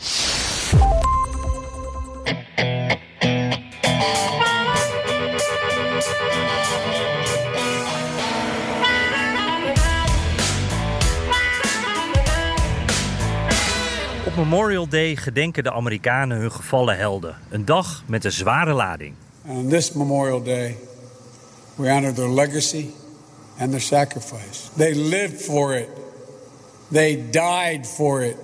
Op Memorial Day gedenken de Amerikanen hun gevallen helden. Een dag met een zware lading. On this Memorial Day, we honor their legacy and their sacrifice. They lived for it. They died for it.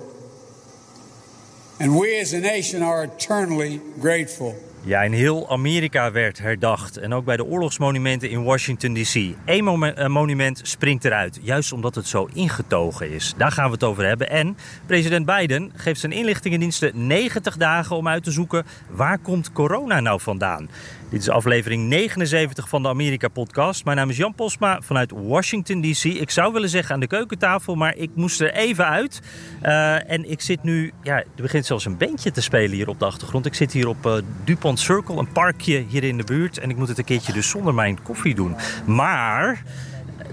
And we as a nation are eternally grateful. Ja, in heel Amerika werd herdacht. En ook bij de oorlogsmonumenten in Washington D.C. Eén eh, monument springt eruit, juist omdat het zo ingetogen is. Daar gaan we het over hebben. En president Biden geeft zijn inlichtingendiensten 90 dagen om uit te zoeken... waar komt corona nou vandaan? Dit is aflevering 79 van de Amerika-podcast. Mijn naam is Jan Posma vanuit Washington D.C. Ik zou willen zeggen aan de keukentafel, maar ik moest er even uit. Eh, en ik zit nu... Ja, er begint zelfs een bandje te spelen hier op de achtergrond. Ik zit hier op eh, Dupont Circle, een parkje hier in de buurt. En ik moet het een keertje dus zonder mijn koffie doen. Maar...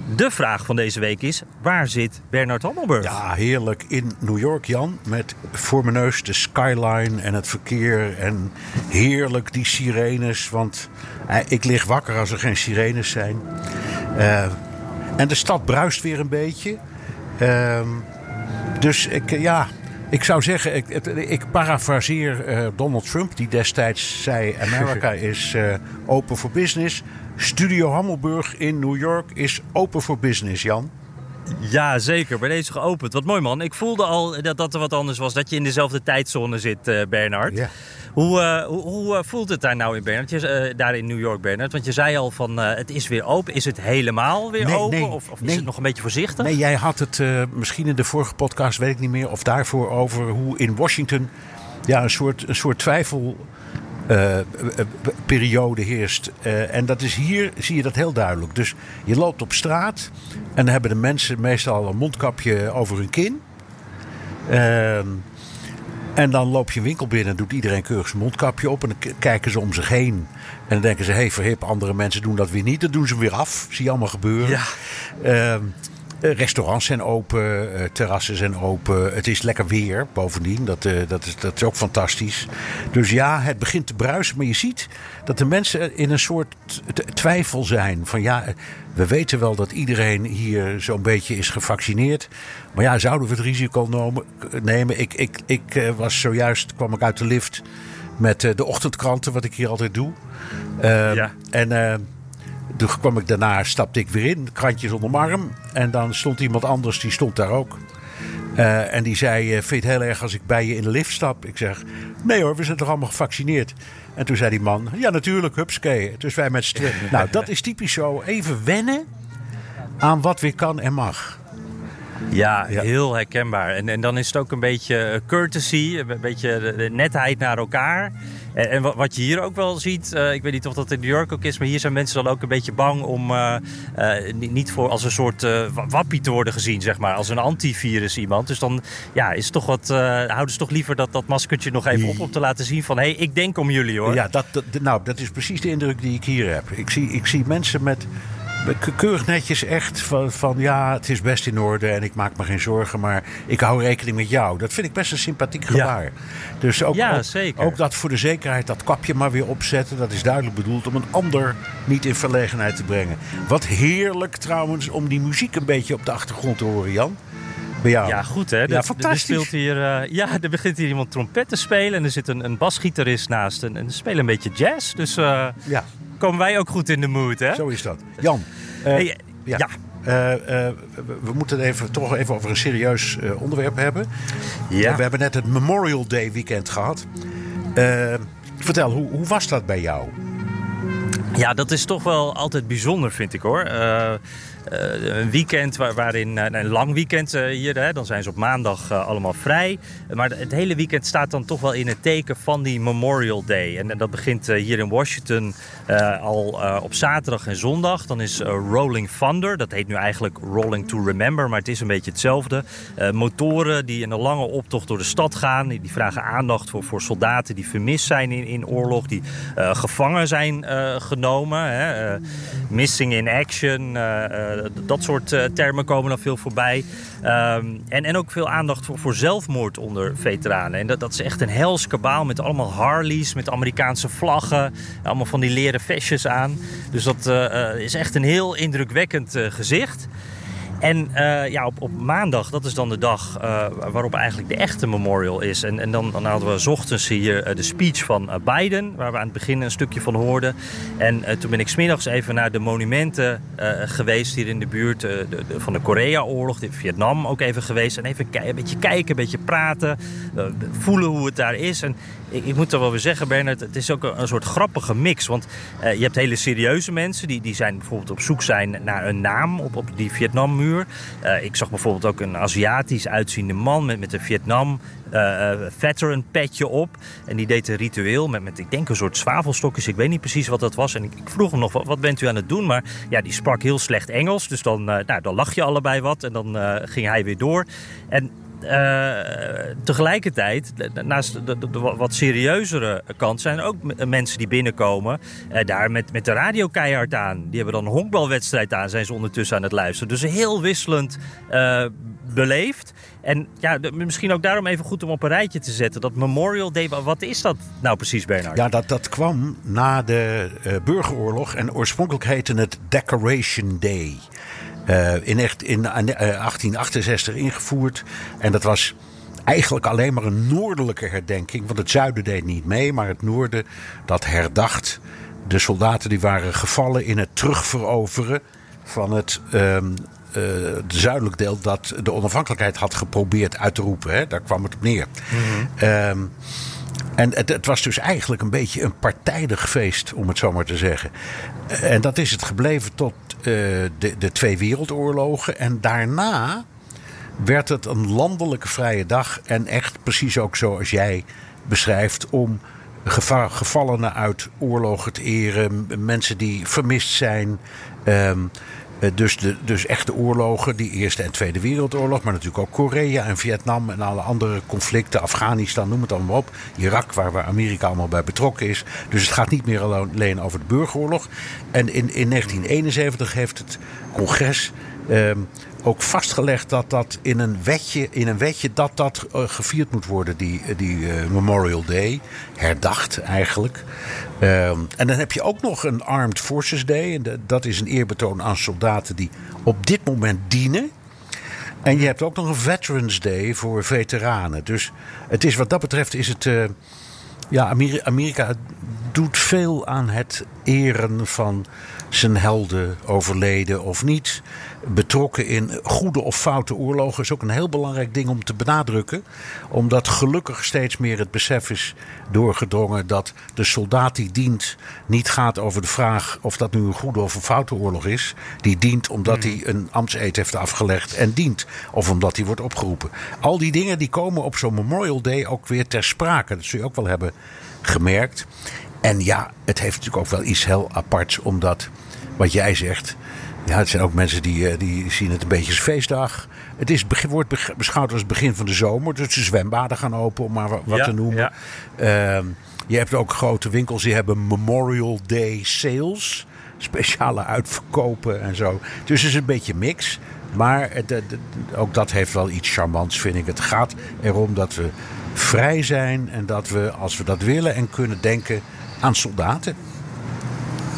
De vraag van deze week is: waar zit Bernard Hammelburg? Ja, heerlijk in New York, Jan. Met voor mijn neus de skyline en het verkeer. En heerlijk die sirenes. Want eh, ik lig wakker als er geen sirenes zijn. Eh, en de stad bruist weer een beetje. Ehm, dus ik, eh, ja, ik zou zeggen, ik, ik parafraseer Donald Trump, die destijds zei: Amerika is open voor business. Studio Hammelburg in New York is open voor business, Jan. Ja, zeker. Bij deze geopend. Wat mooi man. Ik voelde al dat, dat er wat anders was. Dat je in dezelfde tijdzone zit, eh, Bernard. Ja. Hoe, eh, hoe, hoe eh, voelt het daar nou in Bernard? Je, daar in New York, Bernard? Want je zei al van het is weer open. Is het helemaal weer Nee, open? nee, of of is het nog een beetje voorzichtig? Nee, jij had het misschien in de vorige podcast, weet ik niet meer, of daarvoor over hoe in Washington ja, een soort, een soort twijfel. Eh, eh, periode heerst. Eh, en dat is hier, zie je dat heel duidelijk. Dus je loopt op straat en dan hebben de mensen meestal een mondkapje over hun kin. Ehm, en dan loop je een winkel binnen en doet iedereen keurig zijn mondkapje op. En dan kijken ze om zich heen. En dan denken ze, hé, hey, verhip, andere mensen doen dat weer niet. Dat doen ze weer af. Zie je allemaal gebeuren. Ja. Ehm, eh, restaurants zijn open, eh, terrassen zijn open. Het is lekker weer, bovendien. Dat, eh, dat, is, dat is ook fantastisch. Dus ja, het begint te bruisen. Maar je ziet dat de mensen in een soort twijfel zijn. Van ja, we weten wel dat iedereen hier zo'n beetje is gevaccineerd. Maar ja, zouden we het risico nemen? Ik, ik, ik was zojuist, kwam ik uit de lift met de ochtendkranten, wat ik hier altijd doe. Ehm, Ja. En... eh, toen kwam ik daarna, stapte ik weer in, krantjes onder mijn arm. En dan stond iemand anders, die stond daar ook. Eh, en die zei, eh, vind je het heel erg als ik bij je in de lift stap? Ik zeg, nee hoor, we zijn toch allemaal gevaccineerd? En toen zei die man, ja natuurlijk, hupskee. Dus wij met z'n. Nou, dat is typisch zo. Even wennen aan wat weer kan en mag. Ja, Ja. heel herkenbaar. En, en dan is het ook een beetje eh, courtesy, een beetje de, de netheid naar elkaar. En, en wat, je hier ook wel ziet, eh, ik weet niet of dat in New York ook is, maar hier zijn mensen dan ook een beetje bang om eh, niet, voor als een soort wa- wappie te worden gezien, zeg maar, als een antivirus iemand. Dus dan ja, is toch wat, houden ze toch liever dat, dat maskertje nog even op om te laten zien van hé, hey, ik denk om jullie hoor. Ja, dat, dat, nou, dat is precies de indruk die ik hier heb. Ik zie, ik zie mensen met keurig netjes echt van, van ja, het is best in orde en ik maak me geen zorgen, maar ik hou rekening met jou. Dat vind ik best een sympathiek gebaar. Dus ook, Ja, ook, dat voor de zekerheid, dat kapje maar weer opzetten, dat is duidelijk bedoeld om een ander niet in verlegenheid te brengen. Wat heerlijk trouwens om die muziek een beetje op de achtergrond te horen, Jan. Ja, goed hè. Ja, Er- er fantastisch. speelt hier, eh, ja, er begint hier iemand trompet te spelen en er zit een, een basgitarist naast en, en ze spelen een beetje jazz. Dus eh, Ja, komen wij ook goed in de mood hè. zo is dat. Jan, eh, Hey, Ja. ja. Eh, eh, we, moeten het even, toch even over een serieus onderwerp hebben. Ja. We hebben net het Memorial Day weekend gehad. Eh, vertel, hoe, hoe was dat bij jou? Ja, dat is toch wel altijd bijzonder, vind ik hoor. Eh, een weekend waar, waarin, een lang weekend hier, hè, dan zijn ze op maandag allemaal vrij. Maar het hele weekend staat dan toch wel in het teken van die Memorial Day. En, dat begint hier in Washington al op zaterdag en zondag. Dan is Rolling Thunder, dat heet nu eigenlijk Rolling to Remember, maar het is een beetje hetzelfde. motoren die in een lange optocht door de stad gaan, die, vragen aandacht voor, voor soldaten die vermist zijn in, in oorlog, die gevangen zijn genomen. Hè, missing in action, dat soort termen komen dan veel voorbij. Ehm, en, en ook veel aandacht voor, voor zelfmoord onder veteranen. En dat, dat is echt een hels kabaal met allemaal Harleys, met Amerikaanse vlaggen. Allemaal van die leren vestjes aan. Dus dat is echt een heel indrukwekkend gezicht. En uh, ja, op, op, maandag, dat is dan de dag uh, waarop eigenlijk de echte memorial is. En, en dan, dan hadden we ochtends hier uh, de speech van Biden, waar we aan het begin een stukje van hoorden. En toen ben ik smiddags even naar de monumenten geweest hier in de buurt van de Korea-oorlog, in Vietnam ook even geweest. En even een beetje kijken, een beetje praten, voelen hoe het daar is. En ik, moet er wel weer zeggen, Bernard, het is ook een, soort grappige mix. Want je hebt hele serieuze mensen, die, die zijn bijvoorbeeld op zoek zijn naar een naam op, op die Vietnammuur. Uh, ik zag bijvoorbeeld ook een Aziatisch uitziende man met, met een Vietnam uh, veteran petje op. En die deed een ritueel met, met, ik denk, een soort zwavelstokjes. Ik weet niet precies wat dat was. En ik, vroeg hem nog, wat, wat, bent u aan het doen? Maar ja, die sprak heel slecht Engels. Dus dan, uh, nou, dan lach je allebei wat. En dan ging hij weer door. En tegelijkertijd, naast de, wat serieuzere kant, zijn er ook mensen die binnenkomen. Uh, daar met, met de radio keihard aan. Die hebben dan een honkbalwedstrijd aan, zijn ze ondertussen aan het luisteren. Dus heel wisselend uh, beleefd. En ja, misschien ook daarom even goed om op een rijtje te zetten. Dat Memorial Day, wat is dat nou precies, Bernard? Ja, dat, dat kwam na de burgeroorlog. En oorspronkelijk heette het Decoration Day. Uh, in, echt, in 1868 ingevoerd. En dat was eigenlijk alleen maar een noordelijke herdenking. Want het zuiden deed niet mee, maar het noorden dat herdacht de soldaten die waren gevallen in het terugveroveren van het uh, zuidelijk deel dat de onafhankelijkheid had geprobeerd uit te roepen. Hè? Daar kwam het op neer. Mm -hmm. um, en het, was dus eigenlijk een beetje een partijdig feest, om het zo maar te zeggen. En dat is het gebleven tot uh, de, de twee wereldoorlogen. En daarna werd het een landelijke vrije dag. En echt precies ook zoals jij beschrijft, om gevallenen uit oorlogen te eren. Mensen die vermist zijn. Um, dus, de, dus echte oorlogen, die Eerste en Tweede Wereldoorlog, maar natuurlijk ook Korea en Vietnam en alle andere conflicten, Afghanistan, noem het allemaal op. Irak, waar, waar Amerika allemaal bij betrokken is. Dus het gaat niet meer alleen over de burgeroorlog. En in, in 1971 heeft het congres um, ook vastgelegd dat dat in een wetje, in een wetje dat dat uh, gevierd moet worden, die, die uh, Memorial Day. Herdacht eigenlijk. Um, en dan heb je ook nog een Armed Forces Day. En dat is een eerbetoon aan soldaten die op dit moment dienen. En je hebt ook nog een Veterans Day voor veteranen. Dus het is wat dat betreft is het. Ja, Amerika doet veel aan het eren van zijn helden, overleden of niet. Betrokken in goede of foute oorlogen is ook een heel belangrijk ding om te benadrukken. Omdat gelukkig steeds meer het besef is doorgedrongen dat de soldaat die dient niet gaat over de vraag of dat nu een goede of een foute oorlog is. Die dient omdat hij een ambtseed heeft afgelegd en dient. Of omdat hij wordt opgeroepen. Al die dingen die komen op zo'n Memorial Day ook weer ter sprake. Dat zul je ook wel hebben gemerkt. En ja, het heeft natuurlijk ook wel iets heel aparts, omdat wat jij zegt. Ja, het zijn ook mensen die, die zien het een beetje als feestdag. Het is, wordt beschouwd als het begin van de zomer. Dus de zwembaden gaan open, om maar wat ja, te noemen. Ja. Uh, je hebt ook grote winkels die hebben Memorial Day sales. Speciale uitverkopen en zo. Dus het is een beetje mix. Maar het, het, ook dat heeft wel iets charmants, vind ik. Het gaat erom dat we vrij zijn en dat we, als we dat willen en kunnen denken, aan soldaten.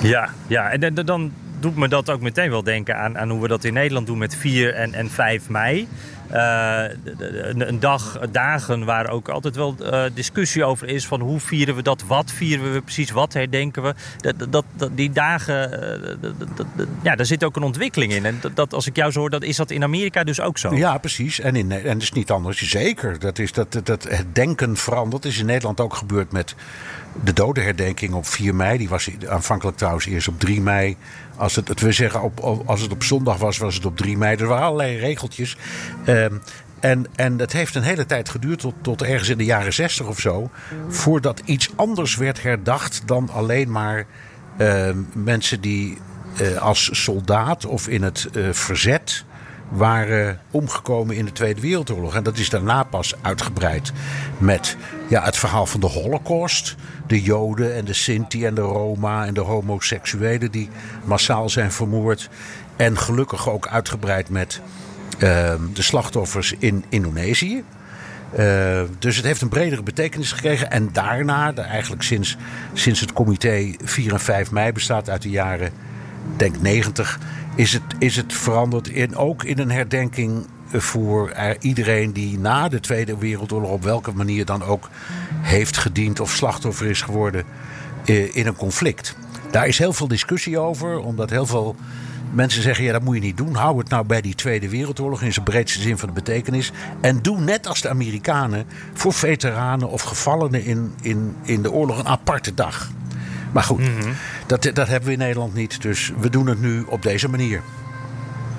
Ja, ja. en dan doet me dat ook meteen wel denken aan, aan hoe we dat in Nederland doen met 4 en, en 5 mei. een, een, dag, dagen waar ook altijd wel discussie over is van hoe vieren we dat, wat vieren we precies, wat herdenken we. Dat, dat, dat die dagen, ja, daar zit ook een ontwikkeling in. En dat, als ik jou zo hoor, dat, is dat in Amerika dus ook zo? Ja, precies. En, in, en het is niet anders. Zeker. Dat, is, dat, dat, het denken verandert. is in Nederland ook gebeurd met de dodenherdenking op 4 mei. Die was aanvankelijk trouwens eerst op 3 mei. Als het, we zeggen, op, als het op zondag was, was het op 3 mei. Er waren allerlei regeltjes. Ehm, en, en het heeft een hele tijd geduurd, tot, tot ergens in de jaren 60 of zo. Voordat iets anders werd herdacht dan alleen maar ehm, mensen die uh, als soldaat of in het uh, verzet waren omgekomen in de Tweede Wereldoorlog. En dat is daarna pas uitgebreid met ja, het verhaal van de Holocaust. De Joden en de Sinti en de Roma en de homoseksuelen die massaal zijn vermoord. En gelukkig ook uitgebreid met uh, de slachtoffers in Indonesië. Uh, dus het heeft een bredere betekenis gekregen. En daarna, eigenlijk sinds, sinds het comité 4 en 5 mei bestaat uit de jaren, denk 90, is het, is het veranderd in, ook in een herdenking voor iedereen die na de Tweede Wereldoorlog op welke manier dan ook heeft gediend of slachtoffer is geworden eh, in een conflict. Daar is heel veel discussie over, omdat heel veel mensen zeggen: ja, dat moet je niet doen. Hou het nou bij die Tweede Wereldoorlog in zijn breedste zin van de betekenis. En doe net als de Amerikanen voor veteranen of gevallenen in, in, in de oorlog een aparte dag. Maar goed, mhm. dat, dat hebben we in Nederland niet. Dus we doen het nu op deze manier.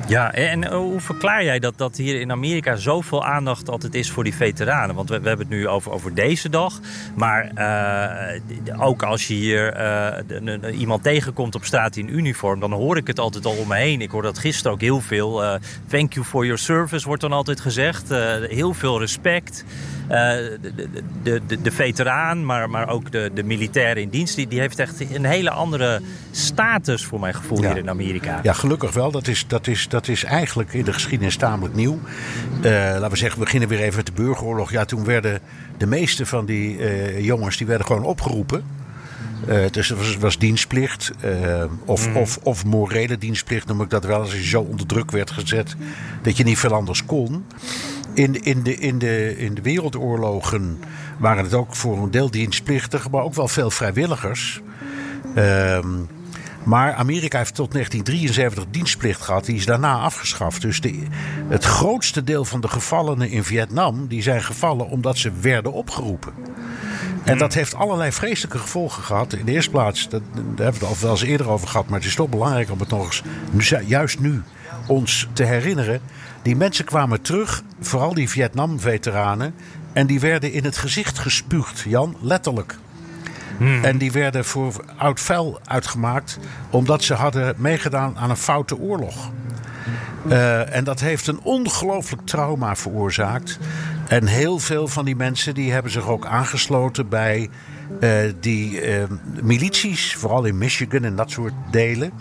Ja, en eh, hoe verklaar jij dat, dat hier in Amerika zoveel aandacht altijd is voor die veteranen? Want we, we hebben het nu over, over deze dag. Maar uh, ook als je hier uh, iemand tegenkomt op straat in uniform, dan hoor ik het altijd al om me heen. Ik hoor dat gisteren ook heel veel. thank you for your service wordt dan altijd gezegd. heel veel respect. de, de, de, de, veteraan, maar, maar ook de, de militair in dienst, die, die heeft echt een hele andere status voor mijn gevoel hier in Amerika. Ja, gelukkig wel. Dat is, dat is, dat is eigenlijk in de geschiedenis tamelijk nieuw. Uh, laten we zeggen, we beginnen weer even met de burgeroorlog. Ja, toen werden de meeste van die uh, jongens die werden gewoon opgeroepen. Uh, dus het was, was dienstplicht. of, mm. of, of morele dienstplicht noem ik dat wel. Als je zo onder druk werd gezet dat je niet veel anders kon. In, in, de, in, de, in de wereldoorlogen waren het ook voor een deel dienstplichtig, maar ook wel veel vrijwilligers. Ehm maar Amerika heeft tot 1973 dienstplicht gehad. Die is daarna afgeschaft. Dus de, het grootste deel van de gevallenen in Vietnam... die zijn gevallen omdat ze werden opgeroepen. En dat heeft allerlei vreselijke gevolgen gehad. In de eerste plaats, dat, daar hebben we het al wel eens eerder over gehad... maar het is toch belangrijk om het nog eens, juist nu, ons te herinneren. Die mensen kwamen terug, vooral die Vietnam-veteranen... en die werden in het gezicht gespuugd, Jan, letterlijk. Hmm. En die werden voor oud vuil uitgemaakt omdat ze hadden meegedaan aan een foute oorlog. Uh, en dat heeft een ongelooflijk trauma veroorzaakt. En heel veel van die mensen die hebben zich ook aangesloten bij uh, die uh, milities, vooral in Michigan en dat soort delen.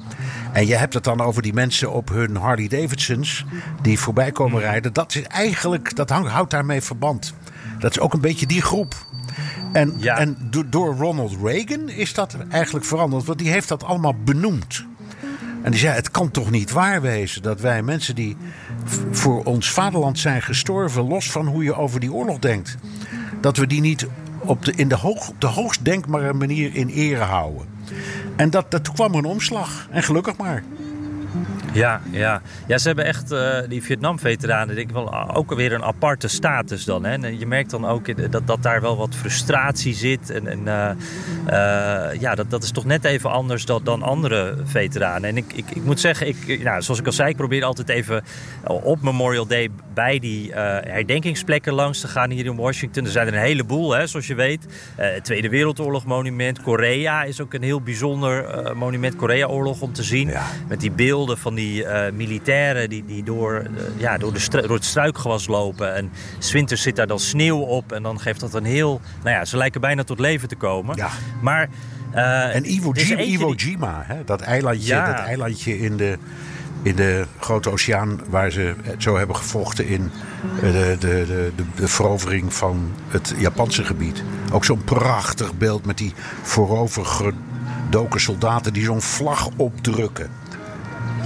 En je hebt het dan over die mensen op hun Harley Davidsons die voorbij komen hmm. rijden. Dat is eigenlijk, dat houdt daarmee verband. Dat is ook een beetje die groep. En, en door Ronald Reagan is dat eigenlijk veranderd. Want die heeft dat allemaal benoemd. En die zei: Het kan toch niet waar wezen dat wij mensen die voor ons vaderland zijn gestorven, los van hoe je over die oorlog denkt, dat we die niet op de, in de, hoog, de hoogst denkbare manier in ere houden. En dat, dat kwam een omslag. En gelukkig maar. Ja, ja. ja ze hebben echt, uh, die Vietnam-veteranen, denk ik wel, ook weer een aparte status dan. Hè? En je merkt dan ook dat, dat daar wel wat frustratie zit. En, en uh, uh, ja, dat, dat is toch net even anders dan, dan andere veteranen. En ik, ik, ik moet zeggen, ik, nou, zoals ik al zei, ik probeer altijd even op Memorial Day bij die herdenkingsplekken langs te gaan hier in Washington. Er zijn er een heleboel, hè, zoals je weet. Tweede Wereldoorlog monument. Korea is ook een heel bijzonder monument. Korea-oorlog om te zien. Met die beelden van die uh, militairen die, die door, uh, ja, door, de door het struikgewas lopen. En zwinters zit daar dan sneeuw op. En dan geeft dat een heel... Nou ja, ze lijken bijna tot leven te komen. Ja. Maar... Uh, en Iwo, Jima, Iwo Jima, hè? dat eilandje, ja. dat eilandje in de, in de Grote Oceaan... waar ze zo hebben gevochten in de, de, de, de, de verovering van het Japanse gebied. Ook zo'n prachtig beeld met die voorovergedoken soldaten die zo'n vlag opdrukken.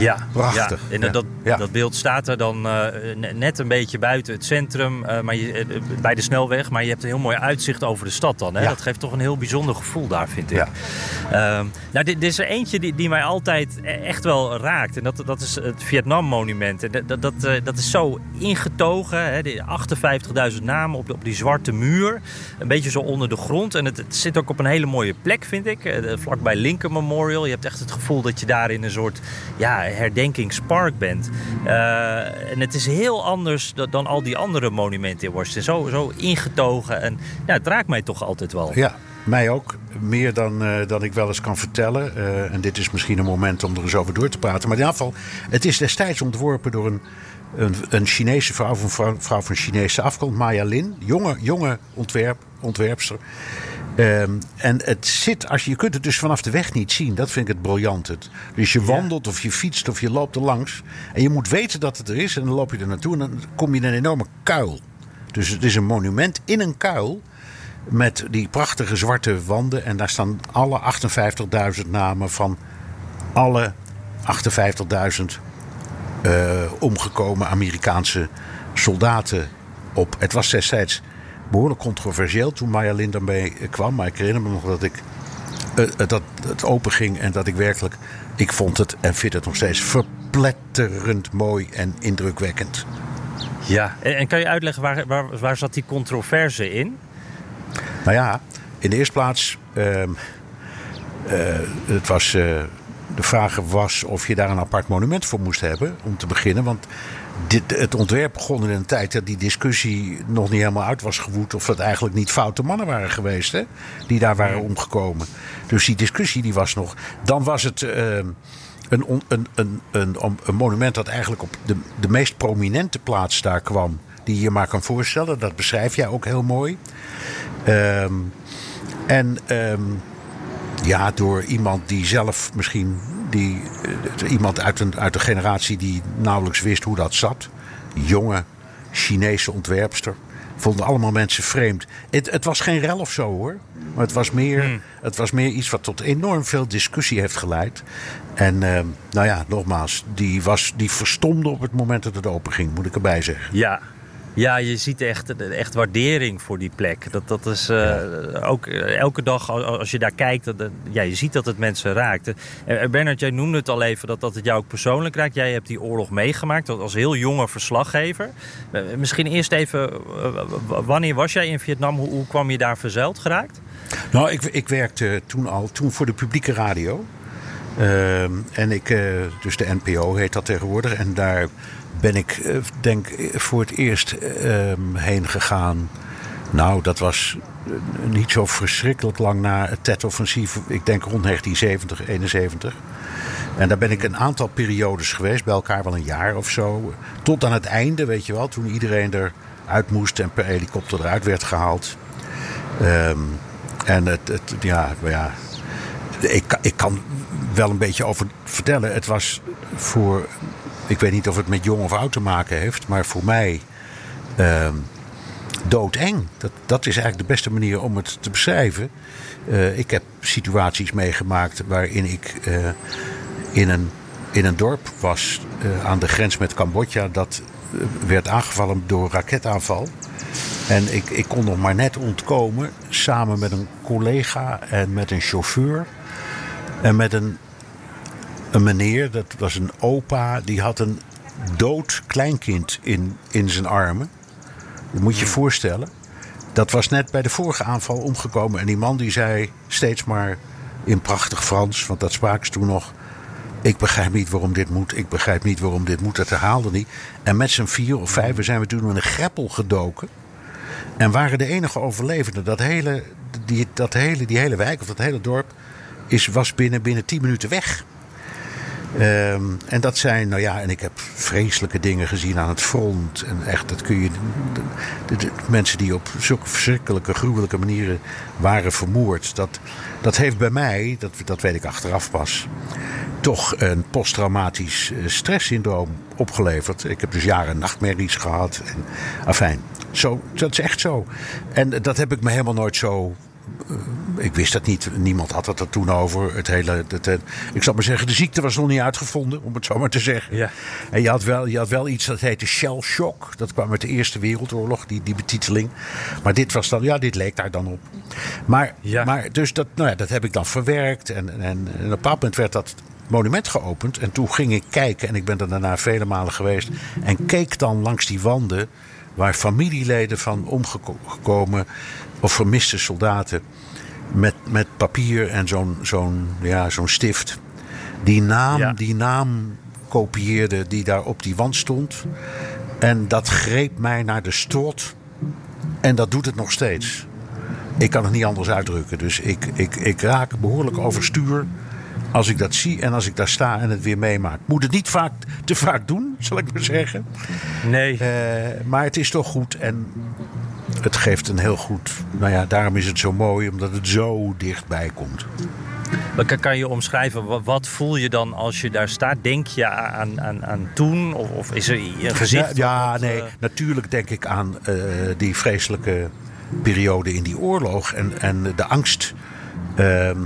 Ja, Prachtig. Ja. En. Dat, Ja. dat beeld staat er dan eh, ne- net een beetje buiten het centrum, eh, maar je, eh, bij de snelweg. Maar je hebt een heel mooi uitzicht over de stad dan. Hè? Ja. Dat geeft toch een heel bijzonder gevoel daar, vind ik. Ehm, nou, dit, dit is er eentje die, die mij altijd e- echt wel raakt. En dat, dat is het Vietnam-monument. En dat, dat, dat, is zo ingetogen. Hè? Die 58.000 namen op, op die zwarte muur. Een beetje zo onder de grond. En het, het zit ook op een hele mooie plek, vind ik. Vlakbij Lincoln Memorial. Je hebt echt het gevoel dat je daar in een soort ja, herdenkingspark bent. Eh, en het is heel anders dan, al die andere monumenten in Washington. Zo, zo ingetogen. En ja, het raakt mij toch altijd wel. Ja, mij ook. Meer dan, eh, dan ik wel eens kan vertellen. Eh, en dit is misschien een moment om er eens over door te praten. Maar in ieder geval, het is destijds ontworpen door een, een, een Chinese vrouw, een vrouw, vrouw van Chinese afkomst, Maya Lin. Jonge, jonge ontwerp, ontwerpster. Ehm, en het zit, als je, je kunt het dus vanaf de weg niet zien. Dat vind ik het briljant. Het. Dus je wandelt of je fietst of je loopt er langs. En je moet weten dat het er is. En dan loop je er naartoe en dan kom je in een enorme kuil. Dus het is een monument in een kuil. Met die prachtige zwarte wanden. En daar staan alle 58.000 namen van alle 58.000 eh, omgekomen Amerikaanse soldaten op. Het was destijds behoorlijk controversieel toen Maya Lin daarmee kwam. Maar ik herinner me nog dat ik eh, eh, dat het open ging en dat ik werkelijk. Ik vond het en vind het nog steeds verpletterend mooi en indrukwekkend. Ja. En, en kan je uitleggen waar, waar, waar zat die controverse in? Nou ja, in de eerste plaats. ehm, eh, het was, eh, de vraag was of je daar een apart monument voor moest hebben. Om te beginnen. Want dit, het ontwerp begon in een tijd dat die discussie nog niet helemaal uit was gewoed. Of dat eigenlijk niet foute mannen waren geweest. Hè, die daar waren omgekomen. Dus die discussie die was nog. Dan was het. een, on- een, een, een, een monument dat eigenlijk op de, de meest prominente plaats daar kwam. Die je maar kan voorstellen. Dat beschrijf jij ook heel mooi. Ehm, en ehm, ja, door iemand die zelf misschien. Die, eh, iemand uit een, uit een generatie die nauwelijks wist hoe dat zat. Jonge Chinese ontwerpster. Vonden allemaal mensen vreemd. Het, het was geen rel of zo hoor. Maar het was, meer, het was meer iets wat tot enorm veel discussie heeft geleid. En ehm, nou ja, nogmaals, die, was, die verstomde op het moment dat het open ging, moet ik erbij zeggen. Ja. Ja, je ziet echt, echt waardering voor die plek. Dat, dat is eh, ook eh, elke dag al- als je daar kijkt, dat, ja, je ziet dat het mensen raakt. Eh, Bernard, jij noemde het al even dat, dat het jou ook persoonlijk raakt. Jij hebt die oorlog meegemaakt als heel jonge verslaggever. Misschien eerst even, wanneer was jij in Vietnam? Hoe, hoe kwam je daar verzeild geraakt? Nou, ik, ik werkte toen al, toen voor de publieke radio. Ehm, en ik, dus de NPO heet dat tegenwoordig. En daar ben ik, eh, denk voor het eerst ehm, heen gegaan. Nou, dat was eh, niet zo verschrikkelijk lang na het Tet-offensief. Ik denk rond 1970, 71. En daar ben ik een aantal periodes geweest, bij elkaar wel een jaar of zo. Tot aan het einde, weet je wel, toen iedereen eruit moest en per helikopter eruit werd gehaald. Ehm, en het, het, ja, ja ik, ik kan wel een beetje over vertellen. Het was voor, ik weet niet of het met jong of oud te maken heeft, maar voor mij ehm, doodeng. Dat, dat is eigenlijk de beste manier om het te beschrijven. Eh, ik heb situaties meegemaakt waarin ik eh, in, een, in een dorp was eh, aan de grens met Cambodja. Dat werd aangevallen door een raketaanval. En ik, ik kon nog maar net ontkomen. Samen met een collega en met een chauffeur. En met een, een meneer, dat was een opa. Die had een dood kleinkind in, in zijn armen. Dat moet je je voorstellen. Dat was net bij de vorige aanval omgekomen. En die man die zei steeds maar in prachtig Frans, want dat spraken ze toen nog. Ik begrijp niet waarom dit moet. Ik begrijp niet waarom dit moet. Dat herhaalde niet. En met z'n vier of vijf zijn we toen in een greppel gedoken. En waren de enige overlevenden. Dat hele, die, dat hele, die hele wijk of dat hele dorp is, was binnen, binnen tien minuten weg. Ehm, en dat zijn, nou ja, en ik heb vreselijke dingen gezien aan het front. En echt, dat kun je. De, mensen die op zulke verschrikkelijke, gruwelijke manieren waren vermoord. Dat, dat heeft bij mij, dat, dat weet ik achteraf pas, toch een posttraumatisch eh, stresssyndroom opgeleverd. Ik heb dus jaren nachtmerries gehad. Afijn, zo, dat is echt zo. En dat heb ik me helemaal nooit zo ik wist dat niet. Niemand had het er toen over. Het hele, het, het- ik zal maar zeggen, de ziekte was nog niet uitgevonden, om het zo maar te zeggen. Ja. En je had, wel, je had wel iets dat heette shell shock. Dat kwam uit de Eerste Wereldoorlog, die, die betiteling. Maar dit was dan, ja, dit leek daar dan op. Maar, Ja. maar dus dat, nou ja, dat heb ik dan verwerkt. En, en, en op een bepaald moment werd dat monument geopend. En toen ging ik kijken, en ik ben er daarna vele malen geweest. En keek dan langs die wanden waar familieleden van omgekomen of vermiste soldaten met, met papier en zo'n zo'n ja, zo'n stift. Die naam, Ja. die naam kopieerde die daar op die wand stond. En dat greep mij naar de strot. En dat doet het nog steeds. Ik kan het niet anders uitdrukken. Dus ik, ik, ik raak behoorlijk overstuur als ik dat zie en als ik daar sta en het weer meemaak. Moet het niet vaak, te vaak doen, zal ik maar zeggen. Nee. Eh, maar het is toch goed en het geeft een heel goed... Nou ja, daarom is het zo mooi, omdat het zo dichtbij komt. Maar kan- je omschrijven, wa- wat voel je dan als je daar staat? Denk je aan, aan, aan toen? Of, of is er een gezicht? Ja, nee, eh, natuurlijk denk ik aan eh, die vreselijke periode in die oorlog en, en de angst. Ehm,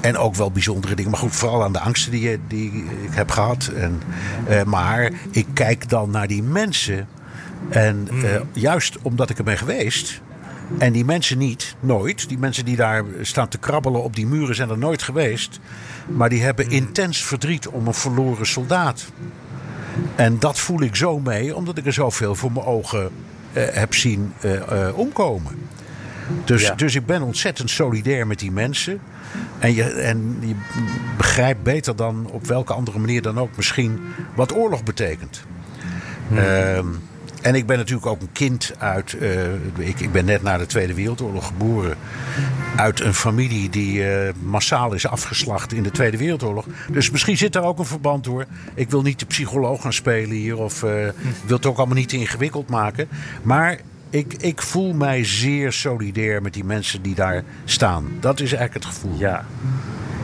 en ook wel bijzondere dingen. Maar goed, vooral aan de angsten die, je- die ik heb gehad. En, eh, maar ik kijk dan naar die mensen. En eh, juist omdat ik er ben geweest. En die mensen niet, nooit. Die mensen die daar staan te krabbelen op die muren zijn er nooit geweest. Maar die hebben intens verdriet om een verloren soldaat. En dat voel ik zo mee, omdat ik er zoveel voor mijn ogen eh, heb zien eh, omkomen. Dus, Ja. dus ik ben ontzettend solidair met die mensen. En je, en je begrijpt beter dan op welke andere manier dan ook misschien wat oorlog betekent. Ehm, en ik ben natuurlijk ook een kind uit. eh, ik, ik ben net na de Tweede Wereldoorlog geboren. Uit een familie die eh, massaal is afgeslacht in de Tweede Wereldoorlog. Dus misschien zit daar ook een verband door. Ik wil niet de psycholoog gaan spelen hier. Of eh, wil het ook allemaal niet te ingewikkeld maken. Maar ik, ik voel mij zeer solidair met die mensen die daar staan. Dat is eigenlijk het gevoel. Ja,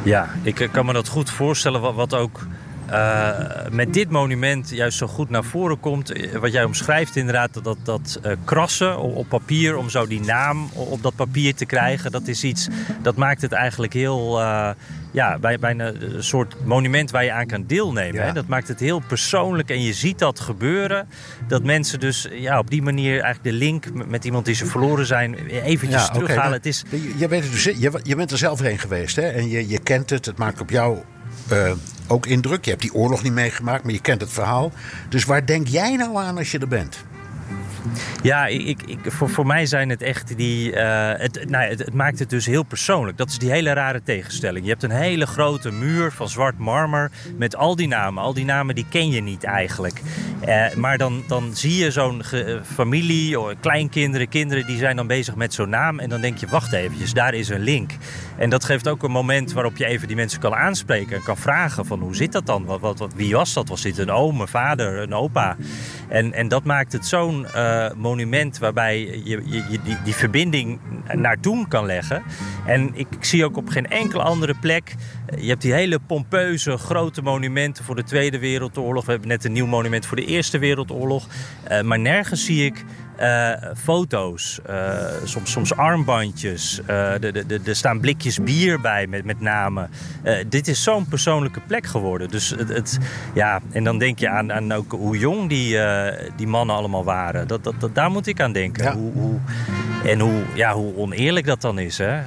ja ik kan me dat goed voorstellen. Wat ook eh, met dit monument juist zo goed naar voren komt. Eh, Wat jij omschrijft inderdaad, dat, dat, dat eh, krassen op, op papier om zo die naam op dat papier te krijgen. Dat is iets, dat maakt het eigenlijk heel... ja, bij, bijna een soort monument waar je aan kan deelnemen. Ja. Hè? Dat maakt het heel persoonlijk en je ziet dat gebeuren. Dat mensen dus ja, op die manier eigenlijk de link met- iemand die ze verloren zijn eventjes terughalen. het is, je, weet het dus, je, je bent er zelf heen geweest hè? en je, je kent het. Het maakt op jou eh, ook indruk. Je hebt die oorlog niet meegemaakt, maar je kent het verhaal. Dus waar denk jij nou aan als je er bent? Ja, ik, ik, voor, voor mij zijn het echt die. eh, het, nou, het, maakt het dus heel persoonlijk. Dat is die hele rare tegenstelling. Je hebt een hele grote muur van zwart marmer met al die namen. Al die namen die ken je niet eigenlijk. Eh, maar dan, dan zie je zo'n eh, familie, of kleinkinderen, kinderen die zijn dan bezig met zo'n naam. En dan denk je, wacht eventjes, daar is een link. En dat geeft ook een moment waarop je even die mensen kan aanspreken en kan vragen van hoe zit dat dan? Wat, wat, wie was dat? Was dit een oom, een vader, een opa? En, en dat maakt het zo'n eh, monument waarbij je, je, die, die verbinding naar toen kan leggen. En ik, ik zie ook op geen enkele andere plek. eh, Je hebt die hele pompeuze grote monumenten voor de Tweede Wereldoorlog. We hebben net een nieuw monument voor de Eerste Wereldoorlog. Eh, maar nergens zie ik eh, foto's, eh, soms, soms armbandjes. eh, er- staan blikjes bier bij met, met namen. Eh, dit is zo'n persoonlijke plek geworden. Dus het, het, ja, en dan denk je aan, aan ook hoe jong die, die mannen allemaal waren. Dat, dat, dat, daar moet ik aan denken. Ja. Hoe, hoe, en hoe, ja, hoe oneerlijk dat dan is. Hè?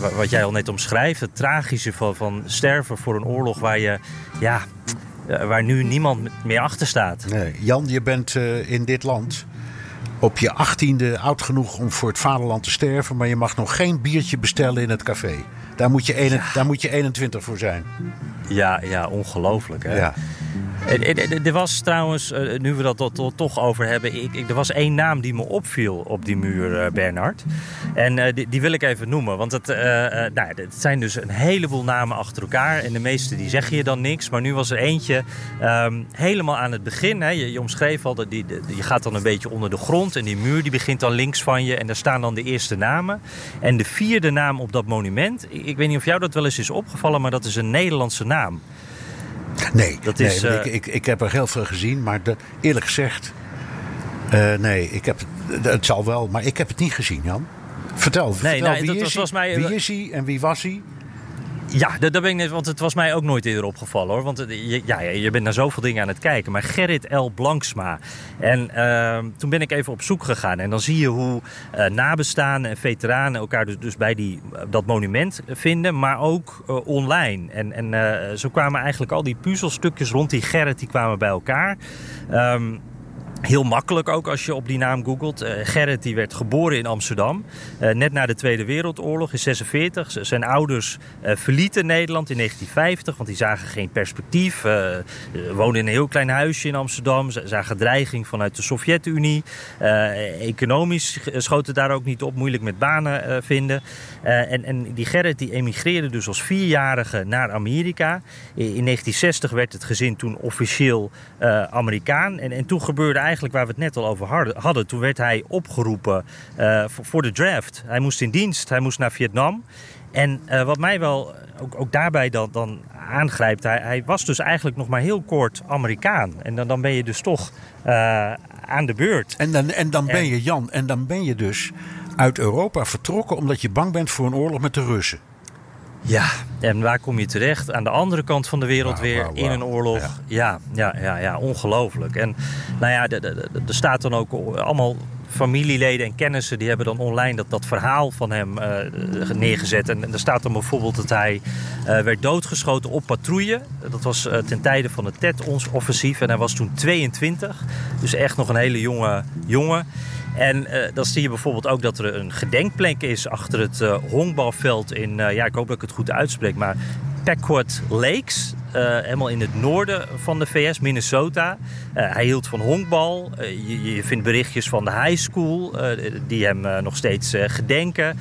Wa- wat jij al net omschrijft, het tragische van, van sterven voor een oorlog waar je. Ja, waar nu niemand meer achter staat. Nee, Jan, je bent in dit land op je achttiende oud genoeg om voor het vaderland te sterven. Maar je mag nog geen biertje bestellen in het café. Daar moet je, ene- daar moet je 21 voor zijn. Ja, ja ongelooflijk. Hè? Ja. En- en- en Er was trouwens, eh, nu we dat to- to- toch over hebben, er was één naam die me opviel op die muur, eh, Bernard. En eh, die, wil ik even noemen, want het, eh, eh, nou, het zijn dus een heleboel namen achter elkaar. En de meeste die zeggen je dan niks, maar nu was er eentje ehm, helemaal aan het begin. Hè, je, je omschreef al, dat die, je gaat dan een beetje onder de grond en die muur die begint dan links van je. En daar staan dan de eerste namen. En de vierde naam op dat monument, ik weet niet of jou dat wel eens is opgevallen, maar dat is een Nederlandse naam. Nee, Dat nee is, eh, ik, ik, ik heb er heel veel gezien. Maar eerlijk gezegd, eh, nee, ik heb, het zal wel. Maar ik heb het niet gezien, Jan. Vertel, Nee, vertel nee, wie, dat is was mij- wie is hij en wie was hij? Ja, dat, dat ben ik net, want het was mij ook nooit eerder opgevallen hoor. Want eh, je, ja, je bent naar zoveel dingen aan het kijken. Maar Gerrit L. Blanksma. En ehm, toen ben ik even op zoek gegaan. En dan zie je hoe eh, nabestaanden en veteranen elkaar dus, dus bij die, dat monument vinden. Maar ook eh, online. En, en eh, zo kwamen eigenlijk al die puzzelstukjes rond die Gerrit die kwamen bij elkaar. Ehm, Heel makkelijk ook als je op die naam googelt. Eh, Gerrit die werd geboren in Amsterdam. eh, net na de Tweede Wereldoorlog in 46. Z- Zijn ouders eh, verlieten Nederland in 1950. Want die zagen geen perspectief. woonden in een heel klein huisje in Amsterdam. Ze zagen dreiging vanuit de Sovjet-Unie. Economisch schoot het daar ook niet op. Moeilijk met banen vinden. En, en die Gerrit die emigreerde dus als vierjarige naar Amerika. In, in 1960 werd het gezin toen officieel Amerikaan. En, en toen gebeurde eigenlijk waar we het net al over hadden. Toen werd hij opgeroepen eh, voor, de draft. Hij moest in dienst, hij moest naar Vietnam. En eh, wat mij wel ook, ook daarbij dan, dan aangrijpt, hij, hij was dus eigenlijk nog maar heel kort Amerikaan. En dan, dan ben je dus toch eh, aan de beurt. En dan, en dan ben En- je, Jan, en dan ben je dus uit Europa vertrokken omdat je bang bent voor een oorlog met de Russen. Ja, en waar kom je terecht? Aan de andere kant van de wereld weer in een oorlog. Ja. Ja, ja, ja, ja, ongelooflijk. En nou ja, er staat dan ook allemaal familieleden en kennissen die hebben dan online dat, dat verhaal van hem eh, neergezet. En, er staat dan bijvoorbeeld dat hij eh, werd doodgeschoten op patrouille. Dat was eh, ten tijde van het TET-offensief en hij was toen 22. Dus echt nog een hele jonge jongen. En eh, dan zie je bijvoorbeeld ook dat er een gedenkplek is achter het eh, honkbalveld in, eh, ja, ik hoop dat ik het goed uitspreek, maar Packwood Lakes. helemaal in het noorden van de VS, Minnesota. Hij hield van honkbal. Je, je vindt berichtjes van de high school die hem nog steeds gedenken.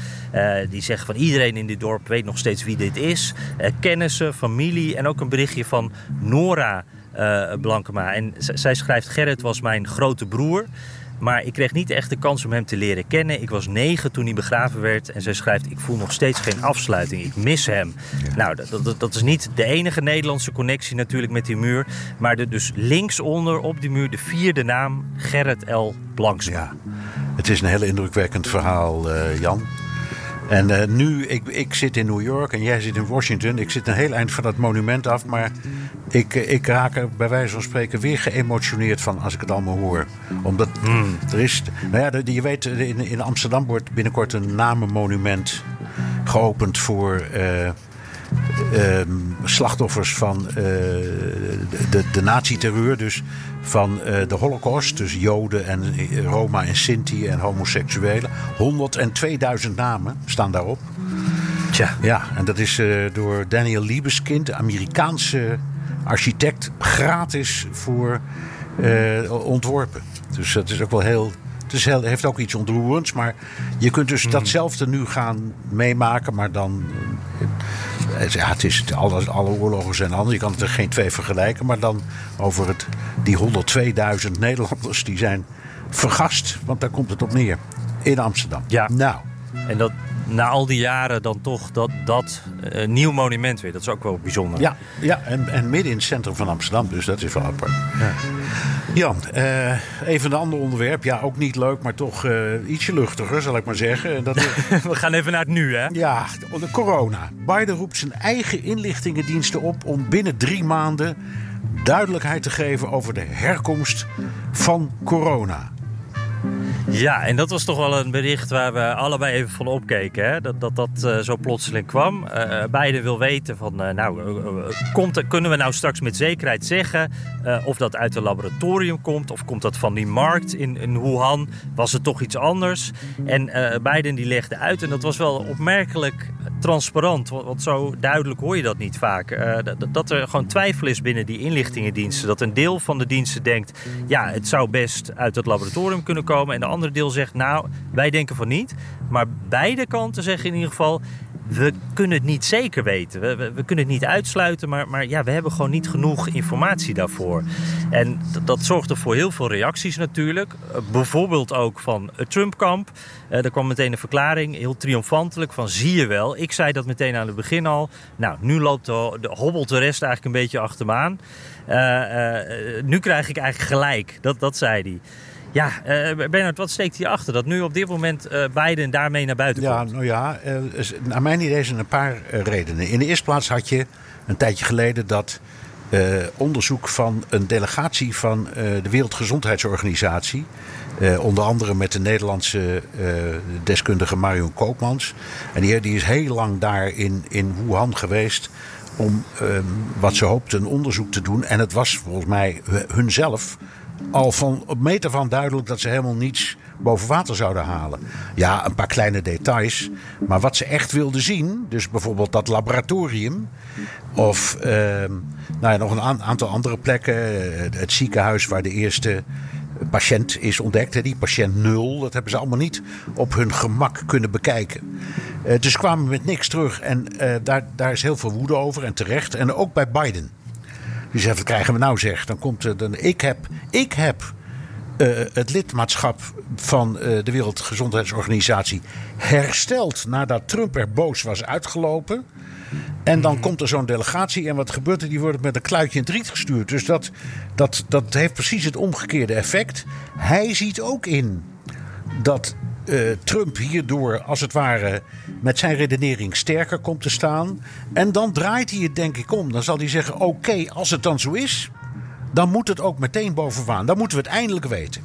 Die zeggen van iedereen in dit dorp weet nog steeds wie dit is. Kennissen, familie en ook een berichtje van Nora eh, Blankema. En zij schrijft: Gerrit was mijn grote broer. Maar ik kreeg niet echt de kans om hem te leren kennen. Ik was negen toen hij begraven werd. En zij schrijft, ik voel nog steeds geen afsluiting. Ik mis hem. Nou, dat, dat, dat is niet de enige Nederlandse connectie natuurlijk met die muur. Maar de, dus linksonder op die muur de vierde naam Gerrit L. Blanksma. Ja, het is een heel indrukwekkend verhaal, eh, Jan. En eh, nu, ik, ik zit in New York en jij zit in Washington. Ik zit een heel eind van dat monument af, maar ik, eh, ik raak er bij wijze van spreken weer geëmotioneerd van als ik het allemaal hoor. Omdat er is, nou ja, je weet, in, in Amsterdam wordt binnenkort een namenmonument geopend voor eh, ehm, slachtoffers van eh, de, de, nazi-terreur. Dus van eh, de holocaust. Dus Joden en eh, Roma en Sinti en homoseksuelen. 102.000 namen staan daarop. Tja, Ja, en dat is door Daniel Liebeskind, Amerikaanse architect, gratis voor ontworpen. Dus dat is ook wel heel. Het heeft ook iets ontroerends, maar je kunt dus datzelfde nu gaan meemaken, maar dan. Ja, het is, alle, alle oorlogen zijn anders. Je kan er geen twee vergelijken, maar dan over het, die 102.000 Nederlanders die zijn vergast, want daar komt het op neer. In Amsterdam. Ja. Nou, en dat na al die jaren dan toch dat, dat eh, nieuw monument weer. Dat is ook wel bijzonder. Ja, ja en, en midden in het centrum van Amsterdam, dus dat is wel apart. Jan, eh, even een ander onderwerp. Ja, ook niet leuk, maar toch eh, ietsje luchtiger, zal ik maar zeggen. En Dat is, We gaan even naar het nu, hè? ja, de corona. Biden roept zijn eigen inlichtingendiensten op om binnen drie maanden duidelijkheid te geven over de herkomst van corona. Ja, en dat was toch wel een bericht waar we allebei even van opkeken. Hè? Dat dat, dat eh, zo plotseling kwam. Eh Biden wil weten van, eh, nou, eh, eh, kunnen we nou straks met zekerheid zeggen eh, of dat uit een laboratorium komt of komt dat van die markt in, Wuhan? Was het toch iets anders? En eh Biden die legde uit en dat was wel opmerkelijk transparant, want, zo duidelijk hoor je dat niet vaak. Eh, dat, dat er gewoon twijfel is binnen die inlichtingendiensten. Dat een deel van de diensten denkt, ja, het zou best uit het laboratorium kunnen komen. En de andere deel zegt, nou, wij denken van niet. Maar beide kanten zeggen in ieder geval, we kunnen het niet zeker weten. We, we, kunnen het niet uitsluiten, maar, maar ja, we hebben gewoon niet genoeg informatie daarvoor. En dat, zorgde voor heel veel reacties natuurlijk. Eh, bijvoorbeeld ook van het Trump-kamp. Eh, er kwam meteen een verklaring, heel triomfantelijk, van zie je wel. Ik zei dat meteen aan het begin al. Nou, nu loopt de, de, hobbelt de rest eigenlijk een beetje achter me aan. Eh, nu krijg ik eigenlijk gelijk, dat, dat zei hij. Ja, uh, Bernard, wat steekt hier achter? Dat nu op dit moment uh, Biden daarmee naar buiten ja, komt? Nou ja, uh, naar mijn idee zijn er een paar redenen. In de eerste plaats had je een tijdje geleden dat onderzoek van een delegatie van de Wereldgezondheidsorganisatie. onder andere met de Nederlandse deskundige Marion Koopmans. En die, die is heel lang daar in, in Wuhan geweest om wat ze hoopte een onderzoek te doen. En het was volgens mij hunzelf al van op meter van duidelijk dat ze helemaal niets boven water zouden halen. Ja, een paar kleine details. Maar wat ze echt wilden zien, dus bijvoorbeeld dat laboratorium. Of uh, nou ja, nog een aantal andere plekken. Het ziekenhuis waar de eerste patiënt is ontdekt. Die patiënt nul, dat hebben ze allemaal niet op hun gemak kunnen bekijken. Uh, dus kwamen met niks terug. En uh, daar, daar is heel veel woede over en terecht. En ook bij Biden. Die zegt, wat krijgen we nou zeg? Dan komt er, dan, ik heb, ik heb uh, het lidmaatschap van uh, de Wereldgezondheidsorganisatie hersteld nadat Trump er boos was uitgelopen. En dan komt er zo'n delegatie en wat gebeurt er? Die wordt met een kluitje in het riet gestuurd. Dus dat, dat, dat heeft precies het omgekeerde effect. Hij ziet ook in dat uh, Trump hierdoor als het ware met zijn redenering sterker komt te staan. En dan draait hij het denk ik om. Dan zal hij zeggen: oké, als het dan zo is, dan moet het ook meteen bovenaan. Dan moeten we het eindelijk weten.